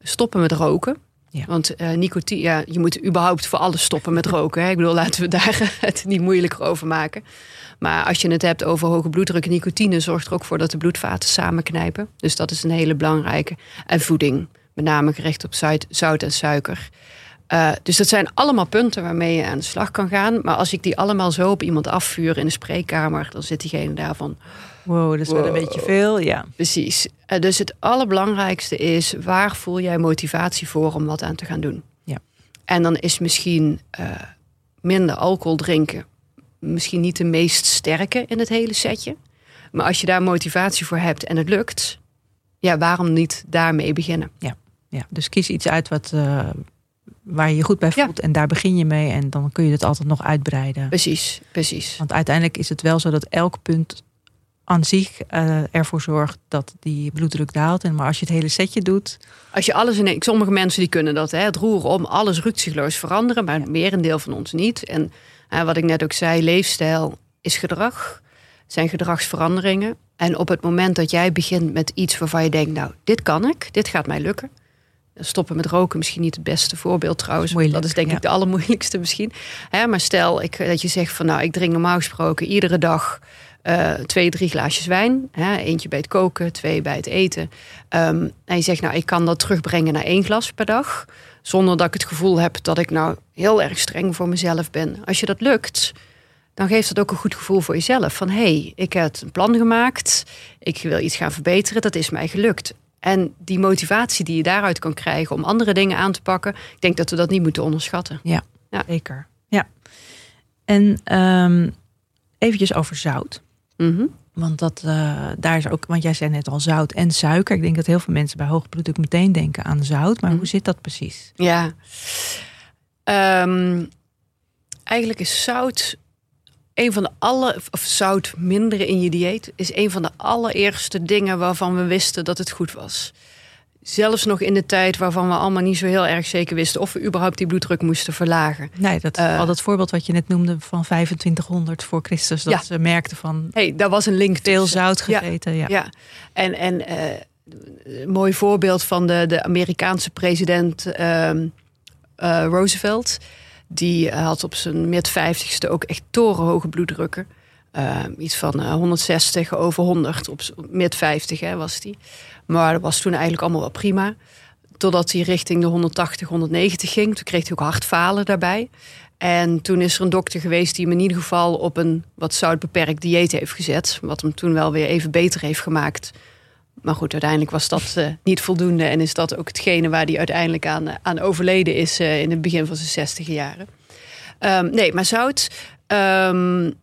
Stoppen met roken. Ja. Want uh, nicotine, ja, je moet überhaupt voor alles stoppen met roken. Hè? Ik bedoel, laten we daar het niet moeilijker over maken. Maar als je het hebt over hoge bloeddruk nicotine, zorgt er ook voor dat de bloedvaten samenknijpen. Dus dat is een hele belangrijke. En voeding, met name gericht op zout en suiker. Uh, dus dat zijn allemaal punten waarmee je aan de slag kan gaan. Maar als ik die allemaal zo op iemand afvuur in de spreekkamer, dan zit diegene daarvan. Wow, dat is wel een beetje veel, ja. Precies. Uh, dus het allerbelangrijkste is, waar voel jij motivatie voor om wat aan te gaan doen? Ja. En dan is misschien uh, minder alcohol drinken misschien niet de meest sterke in het hele setje. Maar als je daar motivatie voor hebt en het lukt, ja, waarom niet daarmee beginnen? Ja, ja. dus kies iets uit wat, uh, waar je je goed bij voelt en daar begin je mee en dan kun je het altijd nog uitbreiden. Precies, precies. Want uiteindelijk is het wel zo dat elk punt aan zich uh, ervoor zorgt dat die bloeddruk daalt. En maar als je het hele setje doet. Als je alles in sommige mensen die kunnen dat, hè, het roeren om, alles rukzichtloos veranderen, maar merendeel van ons niet. En uh, wat ik net ook zei, leefstijl is gedrag, zijn gedragsveranderingen. En op het moment dat jij begint met iets waarvan je denkt, nou, dit kan ik, dit gaat mij lukken. Stoppen met roken misschien niet het beste voorbeeld trouwens. Moeilijk, dat is denk ik de allermoeilijkste misschien. Hè, maar stel ik, dat je zegt van nou, ik drink normaal gesproken iedere dag uh, twee, drie glaasjes wijn. Hè, eentje bij het koken, twee bij het eten. Um, en je zegt, nou, ik kan dat terugbrengen naar één glas per dag. Zonder dat ik het gevoel heb dat ik nou heel erg streng voor mezelf ben. Als je dat lukt, dan geeft het ook een goed gevoel voor jezelf. Van hé, hey, ik heb een plan gemaakt. Ik wil iets gaan verbeteren. Dat is mij gelukt. En die motivatie die je daaruit kan krijgen om andere dingen aan te pakken. Ik denk dat we dat niet moeten onderschatten. Ja, ja. zeker. Ja. En um, eventjes over zout. Mhm. Want dat, uh, daar is ook, want jij zei net al zout en suiker. Ik denk dat heel veel mensen bij hoog bloeddruk meteen denken aan zout. Maar hoe mhm. zit dat precies? Ja, um, eigenlijk is zout een van de alle, of zout minderen in je dieet, is een van de allereerste dingen waarvan we wisten dat het goed was. Zelfs nog in de tijd waarvan we allemaal niet zo heel erg zeker wisten of we überhaupt die bloeddruk moesten verlagen. Nee, dat, uh, al dat voorbeeld wat je net noemde van 2500 voor Christus, dat ze merkten van. hey, daar was een link. Veel zout gegeten. Ja, ja. en, en uh, een mooi voorbeeld van de, de Amerikaanse president uh, Roosevelt. Die had op zijn mid-50ste ook echt torenhoge bloeddrukken. iets van 160 over 100 op mid-50 was die. Maar dat was toen eigenlijk allemaal wel prima. Totdat hij richting de 180, 190 ging. Toen kreeg hij ook hartfalen daarbij. En toen is er een dokter geweest die hem in ieder geval op een wat zoutbeperkt dieet heeft gezet. Wat hem toen wel weer even beter heeft gemaakt. Maar goed, uiteindelijk was dat uh, niet voldoende. En is dat ook hetgene waar hij uiteindelijk aan, uh, aan overleden is uh, in het begin van zijn zestige jaren. Um, nee, maar zout. Um,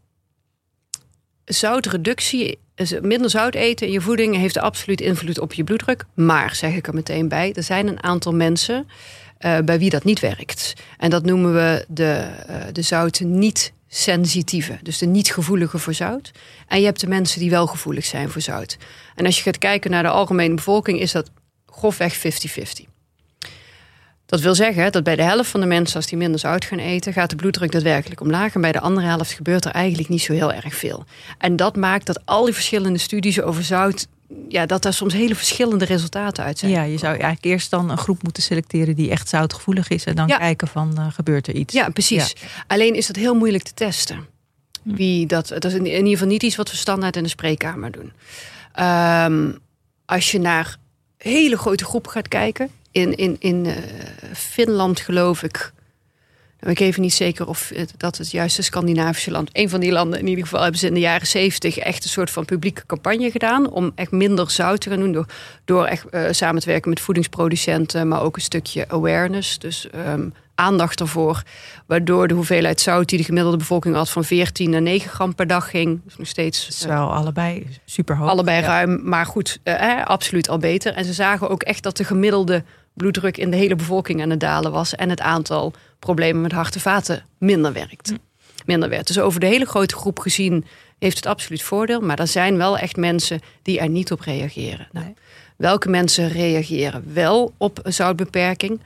zoutreductie minder zout eten in je voeding heeft absoluut invloed op je bloeddruk. Maar, zeg ik er meteen bij, er zijn een aantal mensen uh, bij wie dat niet werkt. En dat noemen we de, uh, de zout niet sensitieve, dus de niet gevoelige voor zout. En je hebt de mensen die wel gevoelig zijn voor zout. En als je gaat kijken naar de algemene bevolking, is dat grofweg 50-50. Dat wil zeggen dat bij de helft van de mensen, als die minder zout gaan eten, gaat de bloeddruk daadwerkelijk omlaag. En bij de andere helft gebeurt er eigenlijk niet zo heel erg veel. En dat maakt dat al die verschillende studies over zout ja, dat daar soms hele verschillende resultaten uit zijn. Ja, je zou eigenlijk eerst dan een groep moeten selecteren die echt zoutgevoelig is en dan kijken van uh, gebeurt er iets. Ja, precies. Alleen is dat heel moeilijk te testen. Hm. Wie dat, dat is in ieder geval niet iets wat we standaard in de spreekkamer doen. Um, als je naar hele grote groepen gaat kijken, in, in, in uh, Finland geloof ik. Nou, ik even niet zeker of dat het juiste Scandinavische land. Een van die landen in ieder geval hebben ze in de jaren zeventig echt een soort van publieke campagne gedaan. Om echt minder zout te gaan doen. Door, door echt uh, samen te werken met voedingsproducenten. Maar ook een stukje awareness. Dus um, aandacht ervoor. Waardoor de hoeveelheid zout die de gemiddelde bevolking had van 14 naar 9 gram per dag ging. Dus nog steeds. Is wel allebei super hoog. Allebei ja. ruim, maar goed, uh, absoluut al beter. En ze zagen ook echt dat de gemiddelde bloeddruk in de hele bevolking aan het dalen was. En het aantal problemen met hart en vaten minder werkt. Hm. Minder werd. Dus over de hele grote groep gezien heeft het absoluut voordeel. Maar er zijn wel echt mensen die er niet op reageren. Nou, nee. welke mensen reageren wel op een zoutbeperking?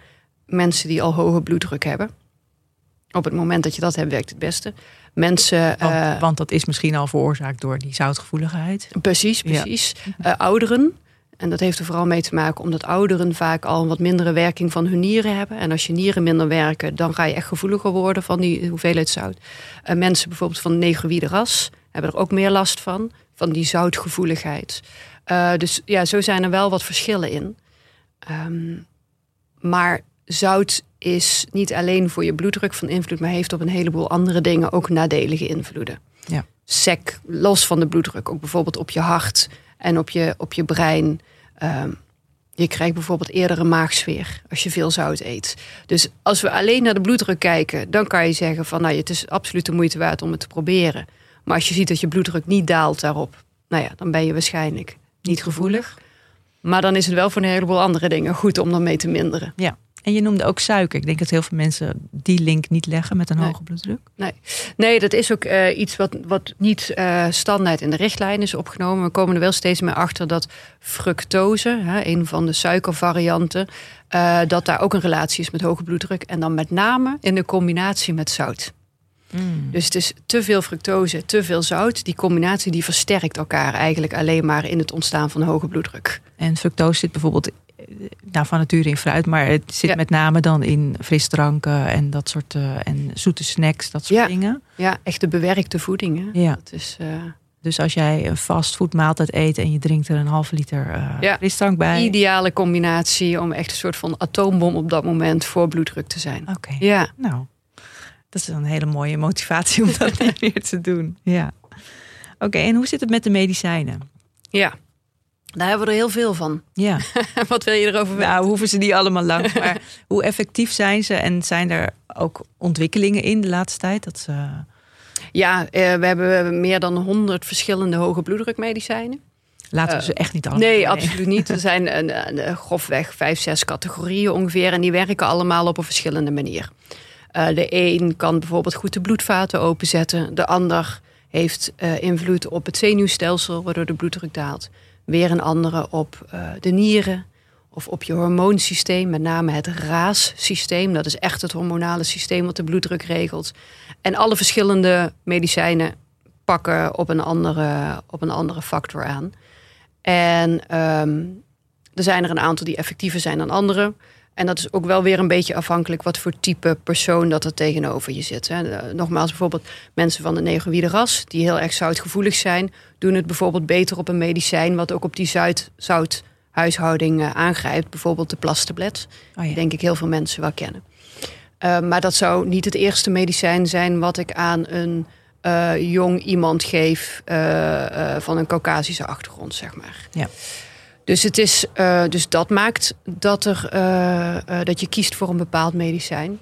Mensen die al hoge bloeddruk hebben. Op het moment dat je dat hebt, werkt het beste. Mensen. Want, eh, want dat is misschien al veroorzaakt door die zoutgevoeligheid. Precies, precies. Eh, ouderen. En dat heeft er vooral mee te maken omdat ouderen vaak al een wat mindere werking van hun nieren hebben. En als je nieren minder werken, dan ga je echt gevoeliger worden van die hoeveelheid zout. Mensen bijvoorbeeld van negroïde ras hebben er ook meer last van, van die zoutgevoeligheid. Eh, dus ja, zo zijn er wel wat verschillen in. Ehm, maar zout is niet alleen voor je bloeddruk van invloed, maar heeft op een heleboel andere dingen ook nadelige invloeden. Ja. Sec, los van de bloeddruk, ook bijvoorbeeld op je hart en op je, op je brein. Ehm, je krijgt bijvoorbeeld eerder een maagsfeer als je veel zout eet. Dus als we alleen naar de bloeddruk kijken, dan kan je zeggen van nou, het is absoluut de moeite waard om het te proberen. Maar als je ziet dat je bloeddruk niet daalt daarop, nou ja, dan ben je waarschijnlijk niet gevoelig. Maar dan is het wel voor een heleboel andere dingen goed om dan mee te minderen. Ja. En je noemde ook suiker. Ik denk dat heel veel mensen die link niet leggen met een Nee. hoge bloeddruk. Nee, nee dat is ook eh, iets wat, wat niet eh, standaard in de richtlijn is opgenomen. We komen er wel steeds meer achter dat fructose, hè, een van de suikervarianten, eh, dat daar ook een relatie is met hoge bloeddruk. En dan met name in de combinatie met zout. Dus het is te veel fructose, te veel zout. Die combinatie die versterkt elkaar eigenlijk alleen maar in het ontstaan van hoge bloeddruk. En fructose zit bijvoorbeeld nou, van nature in fruit, maar het zit Ja. met name dan in frisdranken en dat soort eh, en zoete snacks, dat soort Ja. dingen. Ja, echte bewerkte voeding. Hè? Ja. Dat is, eh, Dus als jij een fastfoodmaaltijd eet en je drinkt er een halve liter eh, Ja. frisdrank bij. ideale combinatie om echt een soort van atoombom op dat moment voor bloeddruk te zijn. Oké. Ja. Nou, dat is een hele mooie motivatie om dat meer te doen. Ja. Oké, en hoe zit het met de medicijnen? Ja, daar hebben we er heel veel van. Ja, Wat wil je erover weten? nou hoeven ze niet allemaal langs, maar hoe effectief zijn ze en zijn er ook ontwikkelingen in de laatste tijd? Dat ze, Ja, eh, we hebben meer dan 100 verschillende hoge bloeddrukmedicijnen. laten we Eh, ze echt niet allemaal. Nee, absoluut niet. Er zijn een, een, grofweg vijf, zes categorieën ongeveer. En die werken allemaal op een verschillende manier. Eh, de een kan bijvoorbeeld goed de bloedvaten openzetten. De ander heeft invloed op het zenuwstelsel, waardoor de bloeddruk daalt. Weer een andere op eh, de nieren of op je hormoonsysteem, met name het RAAS-systeem. Dat is echt het hormonale systeem wat de bloeddruk regelt. En alle verschillende medicijnen pakken op een andere, op een andere factor aan. En ehm, er zijn er een aantal die effectiever zijn dan andere. En dat is ook wel weer een beetje afhankelijk wat voor type persoon dat er tegenover je zit. Hè. Eh, Nogmaals, bijvoorbeeld mensen van de ras, die heel erg zoutgevoelig zijn, doen het bijvoorbeeld beter op een medicijn wat ook op die zout, zouthuishouding eh, aangrijpt. Bijvoorbeeld de plastablet, Oh, die denk ik heel veel mensen wel kennen. Eh, maar dat zou niet het eerste medicijn zijn wat ik aan een jong iemand geef van een Caucasische achtergrond, zeg maar. Ja. Dus, het is, eh, dus dat maakt dat, er, eh, eh, dat je kiest voor een bepaald medicijn.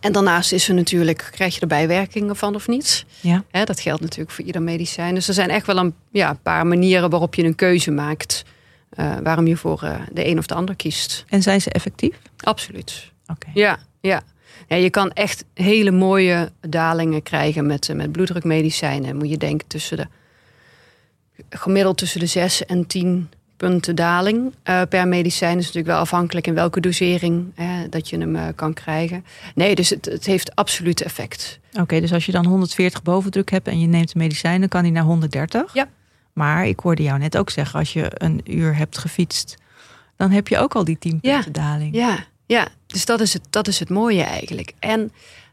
En daarnaast is er natuurlijk, krijg je er bijwerkingen van of niet? Ja. Hè, dat geldt natuurlijk voor ieder medicijn. Dus er zijn echt wel een ja, paar manieren waarop je een keuze maakt. waarom je voor de een of de ander kiest. En zijn ze effectief? Absoluut. Oké. Ja, ja. ja je kan echt hele mooie dalingen krijgen met, eh, met bloeddrukmedicijnen. Moet je denken tussen de gemiddeld tussen de 6 en 10 punten daling eh, per medicijn. is natuurlijk wel afhankelijk in welke dosering hè, dat je hem eh, kan krijgen. Nee, dus het, het heeft absoluut effect. Oké, dus als je dan 140 bovendruk hebt en je neemt de medicijn, dan kan die naar 130. Ja. Maar ik hoorde jou net ook zeggen, als je een uur hebt gefietst, dan heb je ook al die 10 Ja. punten daling. Ja, ja. dus dat is het, dat is het mooie eigenlijk. En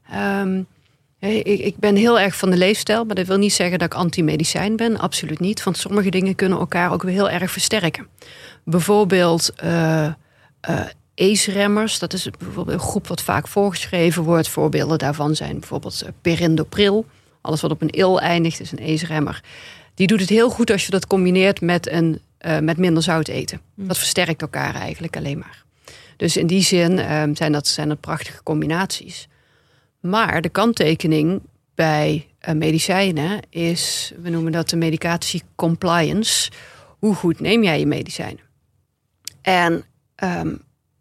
ehm, ik, ben heel erg van de leefstijl, maar dat wil niet zeggen dat ik anti-medicijn ben. Absoluut niet. Want sommige dingen kunnen elkaar ook weer heel erg versterken. Bijvoorbeeld eh, ACE-remmers, dat is bijvoorbeeld een groep wat vaak voorgeschreven wordt. Voorbeelden daarvan zijn bijvoorbeeld eh, perindopril. Alles wat op een il eindigt is een ACE-remmer. Die doet het heel goed als je dat combineert met, een, met minder zout eten. Dat versterkt elkaar eigenlijk alleen maar. Dus in die zin zijn, dat, zijn dat prachtige combinaties. Maar de kanttekening bij eh, medicijnen is, we noemen dat de medicatie compliance. Hoe goed neem jij je medicijnen? En ehm,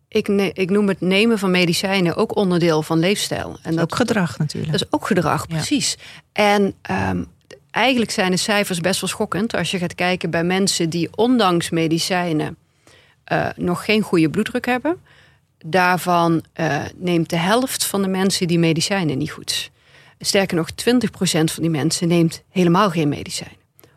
ik, ne- ik noem het nemen van medicijnen ook onderdeel van leefstijl. En Dat ook gedrag natuurlijk. dat is ook gedrag, Ja. precies. En ehm, eigenlijk zijn de cijfers best wel schokkend als je gaat kijken bij mensen die ondanks medicijnen eh, nog geen goede bloeddruk hebben. Daarvan uh, neemt de helft van de mensen die medicijnen niet goed. Sterker nog, 20% van die mensen neemt helemaal geen medicijnen.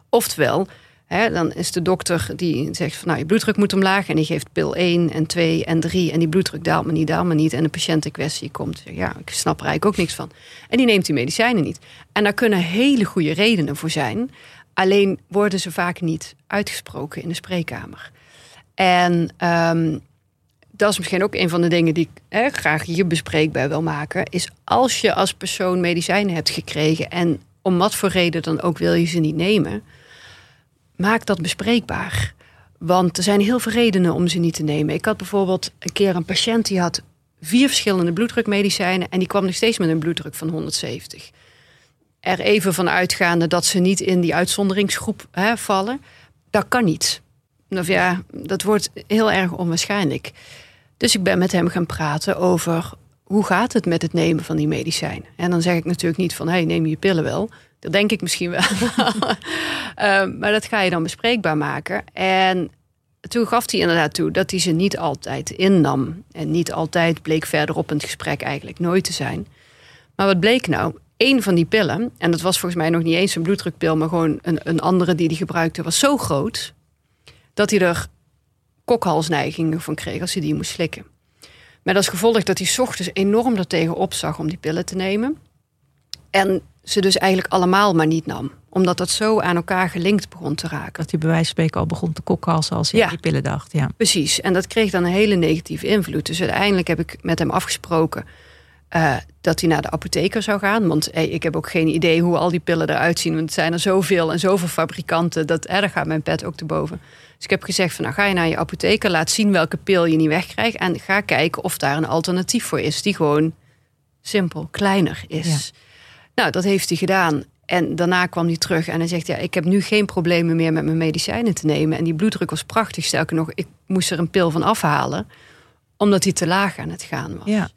Oftewel, hè, dan is de dokter die zegt van nou je bloeddruk moet omlaag en die geeft pil 1 en 2 en 3 en die bloeddruk daalt me niet, daalt me niet en de patiënt in kwestie komt ja ik snap er eigenlijk ook niks van en die neemt die medicijnen niet. En daar kunnen hele goede redenen voor zijn, alleen worden ze vaak niet uitgesproken in de spreekkamer. En um, dat is misschien ook een van de dingen die ik graag hier bespreekbaar wil maken. Is als je als persoon medicijnen hebt gekregen en om wat voor reden dan ook wil je ze niet nemen, maak dat bespreekbaar. Want er zijn heel veel redenen om ze niet te nemen. Ik had bijvoorbeeld een keer een patiënt die had vier verschillende bloeddrukmedicijnen en die kwam nog steeds met een bloeddruk van 170. Er even van uitgaande dat ze niet in die uitzonderingsgroep hè, vallen, dat kan niet. Of ja, dat wordt heel erg onwaarschijnlijk. Dus ik ben met hem gaan praten over hoe gaat het met het nemen van die medicijnen. En dan zeg ik natuurlijk niet van hey, neem je pillen wel. Dat denk ik misschien wel. Ehm, maar dat ga je dan bespreekbaar maken. En toen gaf hij inderdaad toe dat hij ze niet altijd innam. En niet altijd bleek verderop in het gesprek eigenlijk nooit te zijn. Maar wat bleek nou? Eén van die pillen, en dat was volgens mij nog niet eens een bloeddrukpil, maar gewoon een, een andere die hij gebruikte, was zo groot dat hij er kokhalsneigingen van kreeg als hij die moest slikken. Met als gevolg dat hij s ochtends enorm er tegen zag om die pillen te nemen. En ze dus eigenlijk allemaal maar niet nam. Omdat dat zo aan elkaar gelinkt begon te raken. Dat hij bij wijze van spreken al begon te kokhalsen als hij ja, die pillen dacht. Ja. Precies. En dat kreeg dan een hele negatieve invloed. Dus uiteindelijk heb ik met hem afgesproken uh, dat hij naar de apotheker zou gaan. Want hey, ik heb ook geen idee hoe al die pillen eruit zien. Want het zijn er zoveel en zoveel fabrikanten. Dat, eh, daar gaat mijn pet ook te boven. Dus ik heb gezegd van nou ga je naar je apotheker. Laat zien welke pil je niet wegkrijgt. En ga kijken of daar een alternatief voor is. Die gewoon simpel kleiner is. Nou, dat heeft hij gedaan. En daarna kwam hij terug en hij zegt: Ja, ik heb nu geen problemen meer met mijn medicijnen te nemen. En die bloeddruk was prachtig. Sterker nog, ik moest er een pil van afhalen, omdat hij te laag aan het gaan was. Ja.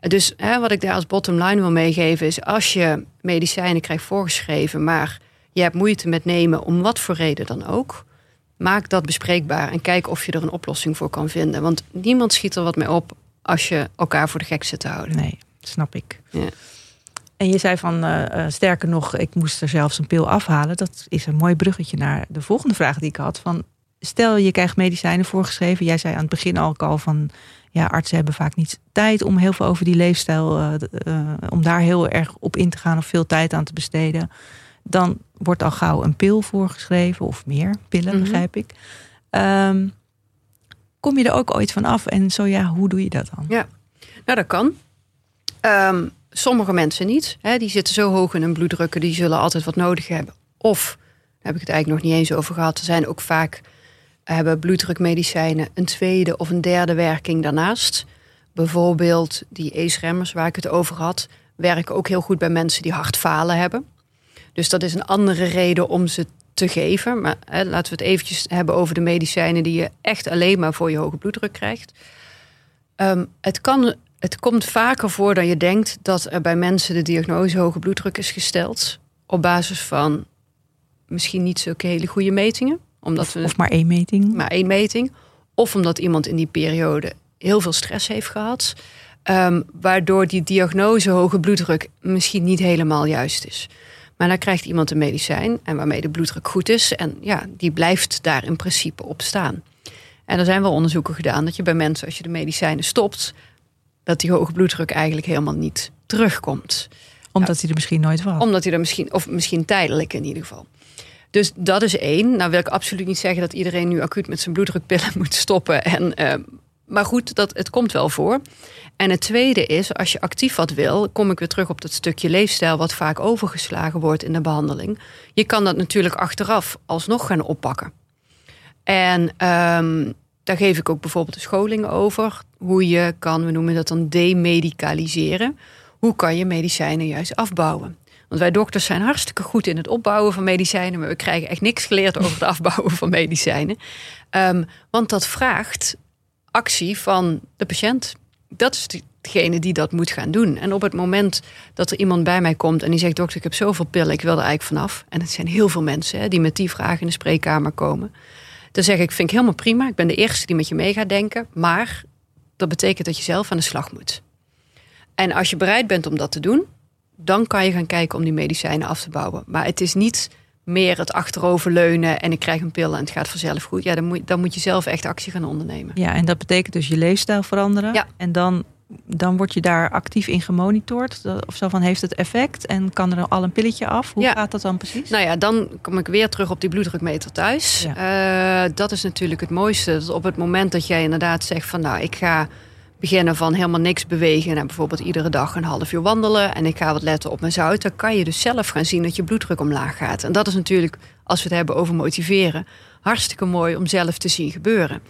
Dus hè, wat ik daar als bottom line wil meegeven is: als je medicijnen krijgt voorgeschreven, maar je hebt moeite met nemen, om wat voor reden dan ook, maak dat bespreekbaar en kijk of je er een oplossing voor kan vinden. Want niemand schiet er wat mee op als je elkaar voor de gek zit te houden. Nee, snap ik. Ja. En je zei van, uh, sterker nog, ik moest er zelfs een pil afhalen. Dat is een mooi bruggetje naar de volgende vraag die ik had. Van, stel je krijgt medicijnen voorgeschreven. Jij zei aan het begin ook al van, ja, artsen hebben vaak niet tijd om heel veel over die leefstijl, uh, uh, om daar heel erg op in te gaan of veel tijd aan te besteden. Dan wordt al gauw een pil voorgeschreven of meer pillen, mhm. begrijp ik. Um, kom je er ook ooit van af? En zo ja, hoe doe je dat dan? Ja, nou dat kan. Um, sommige mensen niet. Hè, die zitten zo hoog in hun bloeddrukken, die zullen altijd wat nodig hebben. Of, daar heb ik het eigenlijk nog niet eens over gehad, er zijn ook vaak hebben bloeddrukmedicijnen een tweede of een derde werking daarnaast. Bijvoorbeeld die ACE-remmers waar ik het over had, werken ook heel goed bij mensen die hartfalen hebben. Dus dat is een andere reden om ze te geven. Maar hè, laten we het eventjes hebben over de medicijnen die je echt alleen maar voor je hoge bloeddruk krijgt. Um, het, kan, het komt vaker voor dan je denkt dat er bij mensen de diagnose hoge bloeddruk is gesteld. Op basis van misschien niet zulke hele goede metingen. Omdat we, of maar één meting. Maar één meting. Of omdat iemand in die periode heel veel stress heeft gehad. Um, waardoor die diagnose hoge bloeddruk misschien niet helemaal juist is. Maar dan krijgt iemand een medicijn en waarmee de bloeddruk goed is. En ja, die blijft daar in principe op staan. En er zijn wel onderzoeken gedaan dat je bij mensen, als je de medicijnen stopt, dat die hoge bloeddruk eigenlijk helemaal niet terugkomt. Omdat hij er misschien nooit was. Omdat hij er misschien, of misschien tijdelijk in ieder geval. Dus dat is één. Nou wil ik absoluut niet zeggen dat iedereen nu acuut met zijn bloeddrukpillen moet stoppen. En, uh, maar goed, dat, het komt wel voor. En het tweede is, als je actief wat wil, kom ik weer terug op dat stukje leefstijl wat vaak overgeslagen wordt in de behandeling. Je kan dat natuurlijk achteraf alsnog gaan oppakken. En um, daar geef ik ook bijvoorbeeld de scholing over. Hoe je kan, we noemen dat dan demedicaliseren. Hoe kan je medicijnen juist afbouwen? Want wij dokters zijn hartstikke goed in het opbouwen van medicijnen, maar we krijgen echt niks geleerd over het afbouwen van medicijnen. Um, want dat vraagt actie van de patiënt dat is degene die dat moet gaan doen. En op het moment dat er iemand bij mij komt en die zegt: Dokter, ik heb zoveel pillen, ik wil er eigenlijk vanaf. En het zijn heel veel mensen hè, die met die vragen in de spreekkamer komen. Dan zeg ik: Vind ik helemaal prima. Ik ben de eerste die met je mee gaat denken. Maar Dat betekent dat je zelf aan de slag moet. En als je bereid bent om dat te doen, dan kan je gaan kijken om die medicijnen af te bouwen. Maar het is niet meer het achteroverleunen en ik krijg een pil en het gaat vanzelf goed. Ja, dan moet, dan moet je zelf echt actie gaan ondernemen. Ja, en dat betekent dus je leefstijl veranderen. Ja. En dan, dan word je daar actief in gemonitord. Of zo van, heeft het effect? En kan er al een pilletje af? Hoe Ja. gaat dat dan precies? Nou ja, dan kom ik weer terug op die bloeddrukmeter thuis. Eh, dat is natuurlijk het mooiste. Dat op het moment dat jij inderdaad zegt van nou, ik ga beginnen van helemaal niks bewegen en bijvoorbeeld iedere dag een half uur wandelen en ik ga wat letten op mijn zout, dan kan je dus zelf gaan zien dat je bloeddruk omlaag gaat. En dat is natuurlijk, als we het hebben over motiveren, hartstikke mooi om zelf te zien gebeuren.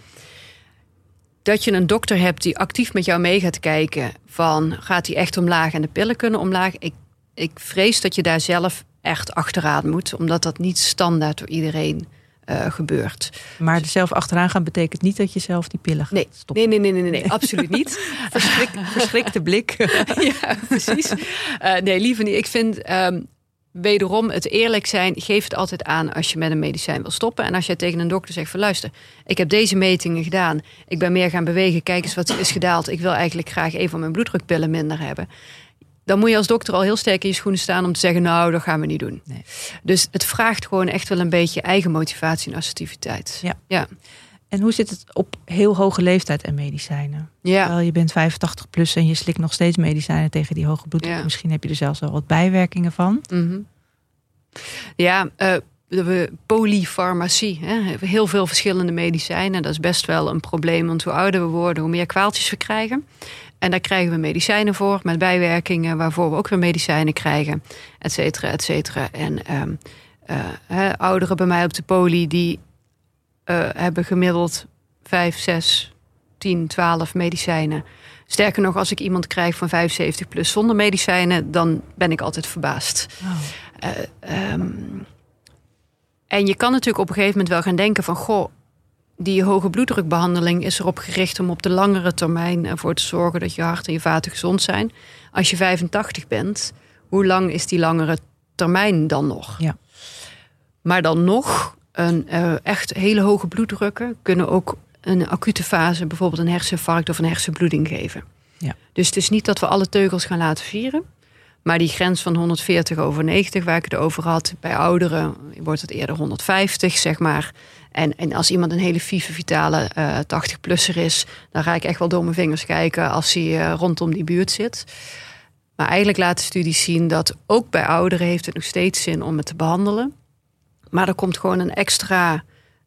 Dat je een dokter hebt die actief met jou mee gaat kijken van gaat hij echt omlaag en de pillen kunnen omlaag. Ik, ik vrees dat je daar zelf echt achteraan moet, omdat dat niet standaard door iedereen eh, gebeurt. Maar er zelf achteraan gaan betekent niet dat je zelf die pillen gaat Nee, stoppen. nee, nee, nee, nee, nee, absoluut niet. Verschrik, verschrikte blik. ja, precies. Eh, nee, liever niet. Ik vind ehm, wederom het eerlijk zijn. Geef het altijd aan als je met een medicijn wil stoppen. En als jij tegen een dokter zegt van luister, ik heb deze metingen gedaan. Ik ben meer gaan bewegen. Kijk eens wat is gedaald. Ik wil eigenlijk graag een van mijn bloeddrukpillen minder hebben. Dan moet je als dokter al heel sterk in je schoenen staan om te zeggen, nou, dat gaan we niet doen. Nee. Dus het vraagt gewoon echt wel een beetje eigen motivatie en assertiviteit. Ja. ja. En hoe zit het op heel hoge leeftijd en medicijnen? ja. Terwijl je bent 85 plus en je slikt nog steeds medicijnen tegen die hoge bloeddruk. Ja. Misschien heb je er zelfs wel wat bijwerkingen van. Mhm. Ja, eh, de polyfarmacie. Hè? Heel veel verschillende medicijnen. Dat is best wel een probleem. Want hoe ouder we worden, hoe meer kwaaltjes we krijgen. En daar krijgen we medicijnen voor. Met bijwerkingen waarvoor we ook weer medicijnen krijgen. Et cetera, et cetera. En ehm, eh, ouderen bij mij op de poli... die eh, hebben gemiddeld 5, 6, 10, 12 medicijnen. Sterker nog, als ik iemand krijg van 75 plus zonder medicijnen... dan ben ik altijd verbaasd. Eh, ehm, en je kan natuurlijk op een gegeven moment wel gaan denken van... goh, die hoge bloeddrukbehandeling is erop gericht om op de langere termijn ervoor te zorgen dat je hart en je vaten gezond zijn. Als je 85 bent, hoe lang is die langere termijn dan nog? Ja. Maar dan nog, een eh, echt hele hoge bloeddrukken kunnen ook een acute fase, bijvoorbeeld een herseninfarct of een hersenbloeding geven. Ja. Dus het is niet dat we alle teugels gaan laten vieren. Maar die grens van 140 over 90, waar ik het over had, bij ouderen wordt het eerder 150, zeg maar. En, en als iemand een hele vieve, vitale eh 80-plusser is, dan ga ik echt wel door mijn vingers kijken als hij eh, rondom die buurt zit. Maar eigenlijk laten studies zien dat ook bij ouderen heeft het nog steeds zin om het te behandelen. Maar er komt gewoon een extra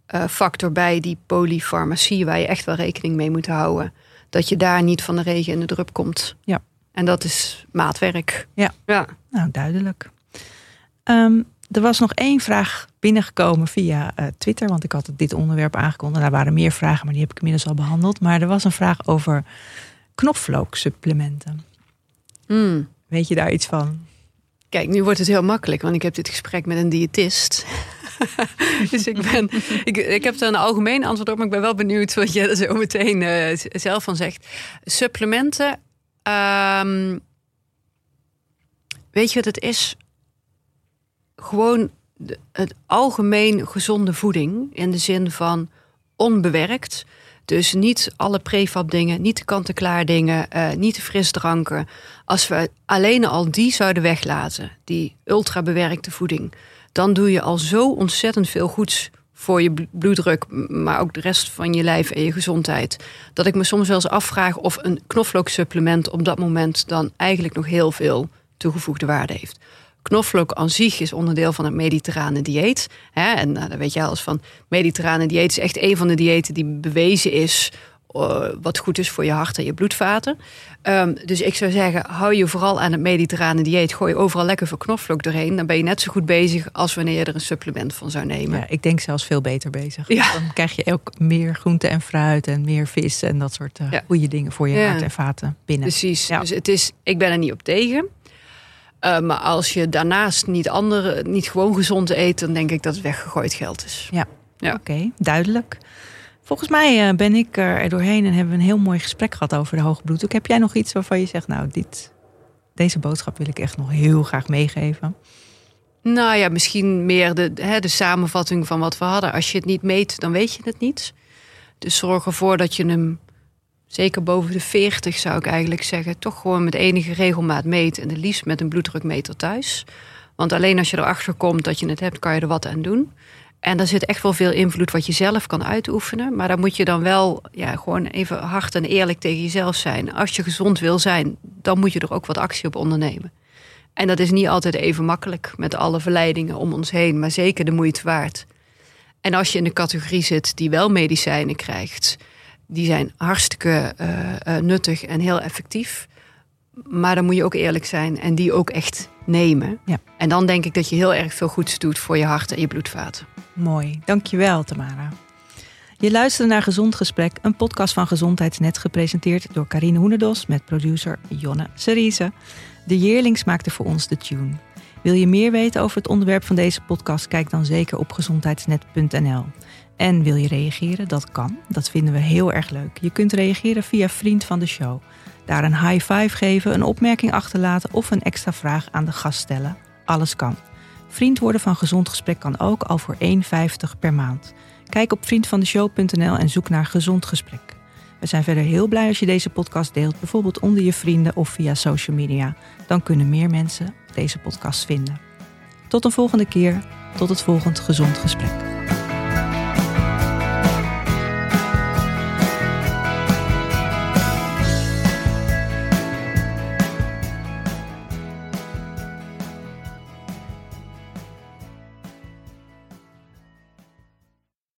eh, factor bij, die polyfarmacie, waar je echt wel rekening mee moet houden. Dat je daar niet van de regen in de drup komt. Ja. En dat is maatwerk. Ja. ja. Nou, duidelijk. Ehm, er was nog één vraag binnengekomen via eh, Twitter, want ik had dit onderwerp aangekondigd. Daar waren meer vragen, maar die heb ik inmiddels al behandeld. Maar er was een vraag over knoflooksupplementen. Hmm. Weet je daar iets van? Kijk, nu wordt het heel makkelijk, want ik heb dit gesprek met een diëtist. dus ik, ben, ik, ik heb er een algemeen antwoord op, maar ik ben wel benieuwd wat je er zo meteen eh, zelf van zegt. Supplementen. ehm, weet je wat het is? Gewoon de, het algemeen gezonde voeding in de zin van onbewerkt. Dus niet alle prefab dingen, niet de kant-en-klaar dingen, eh, niet de frisdranken. Als we alleen al die zouden weglaten, die ultra bewerkte voeding, dan doe je al zo ontzettend veel goeds voor je bl- bloeddruk, maar ook de rest van je lijf en je gezondheid. Dat ik me soms wel eens afvraag of een knoflooksupplement op dat moment dan eigenlijk nog heel veel toegevoegde waarde heeft. Knoflook aan zich is onderdeel van het mediterrane dieet. Hè? En nou, dan weet je alles van. Mediterrane dieet is echt een van de diëten die bewezen is. eh, wat goed is voor je hart en je bloedvaten. Ehm, dus ik zou zeggen, hou je vooral aan het mediterrane dieet. Gooi overal lekker veel knoflook doorheen. Dan ben je net zo goed bezig als wanneer je er een supplement van zou nemen. Ja, ik denk zelfs veel beter bezig. Ja. Dan krijg je ook meer groente en fruit en meer vis en dat soort eh, Ja. goede dingen voor je hart en vaten binnen. Precies. Dus het is, ik ben er niet op tegen. Eh, maar als je daarnaast niet, andere, niet gewoon gezond eet, dan denk ik dat het weggegooid geld is. Ja. Oké, duidelijk. Volgens mij eh, ben ik er doorheen en hebben we een heel mooi gesprek gehad over de hoge bloeddruk. Heb jij nog iets waarvan je zegt, nou, dit, deze boodschap wil ik echt nog heel graag meegeven? Nou ja, misschien meer de, hè, de samenvatting van wat we hadden. Als je het niet meet, dan weet je het niet. Dus zorg ervoor dat je hem zeker boven de 40 zou ik eigenlijk zeggen, toch gewoon met enige regelmaat meten. En het liefst met een bloeddrukmeter thuis. Want alleen als je erachter komt dat je het hebt, kan je er wat aan doen. En daar zit echt wel veel invloed wat je zelf kan uitoefenen. Maar daar moet je dan wel ja, gewoon even hard en eerlijk tegen jezelf zijn. Als je gezond wil zijn, dan moet je er ook wat actie op ondernemen. En dat is niet altijd even makkelijk met alle verleidingen om ons heen, maar zeker de moeite waard. En als je in de categorie zit die wel medicijnen krijgt, die zijn hartstikke uh, nuttig en heel effectief. Maar dan moet je ook eerlijk zijn en die ook echt nemen. Ja. En dan denk ik dat je heel erg veel goeds doet voor je hart en je bloedvaten. Mooi, dankjewel Tamara. Je luisterde naar Gezond Gesprek, een podcast van Gezondheidsnet, gepresenteerd door Karine Hoenedos met producer Jonne Serize. De Yearlings maakte voor ons de tune. Wil je meer weten over het onderwerp van deze podcast? Kijk dan zeker op gezondheidsnet.nl. En wil je reageren? Dat kan. Dat vinden we heel erg leuk. Je kunt reageren via Vriend van de Show. Daar een high five geven, een opmerking achterlaten of een extra vraag aan de gast stellen. Alles kan. Vriend worden van Gezond Gesprek kan ook al voor 1,50 per maand. Kijk op vriendvandeshow.nl en zoek naar Gezond Gesprek. We zijn verder heel blij als je deze podcast deelt, bijvoorbeeld onder je vrienden of via social media. Dan kunnen meer mensen deze podcast vinden. Tot een volgende keer, tot het volgend Gezond Gesprek.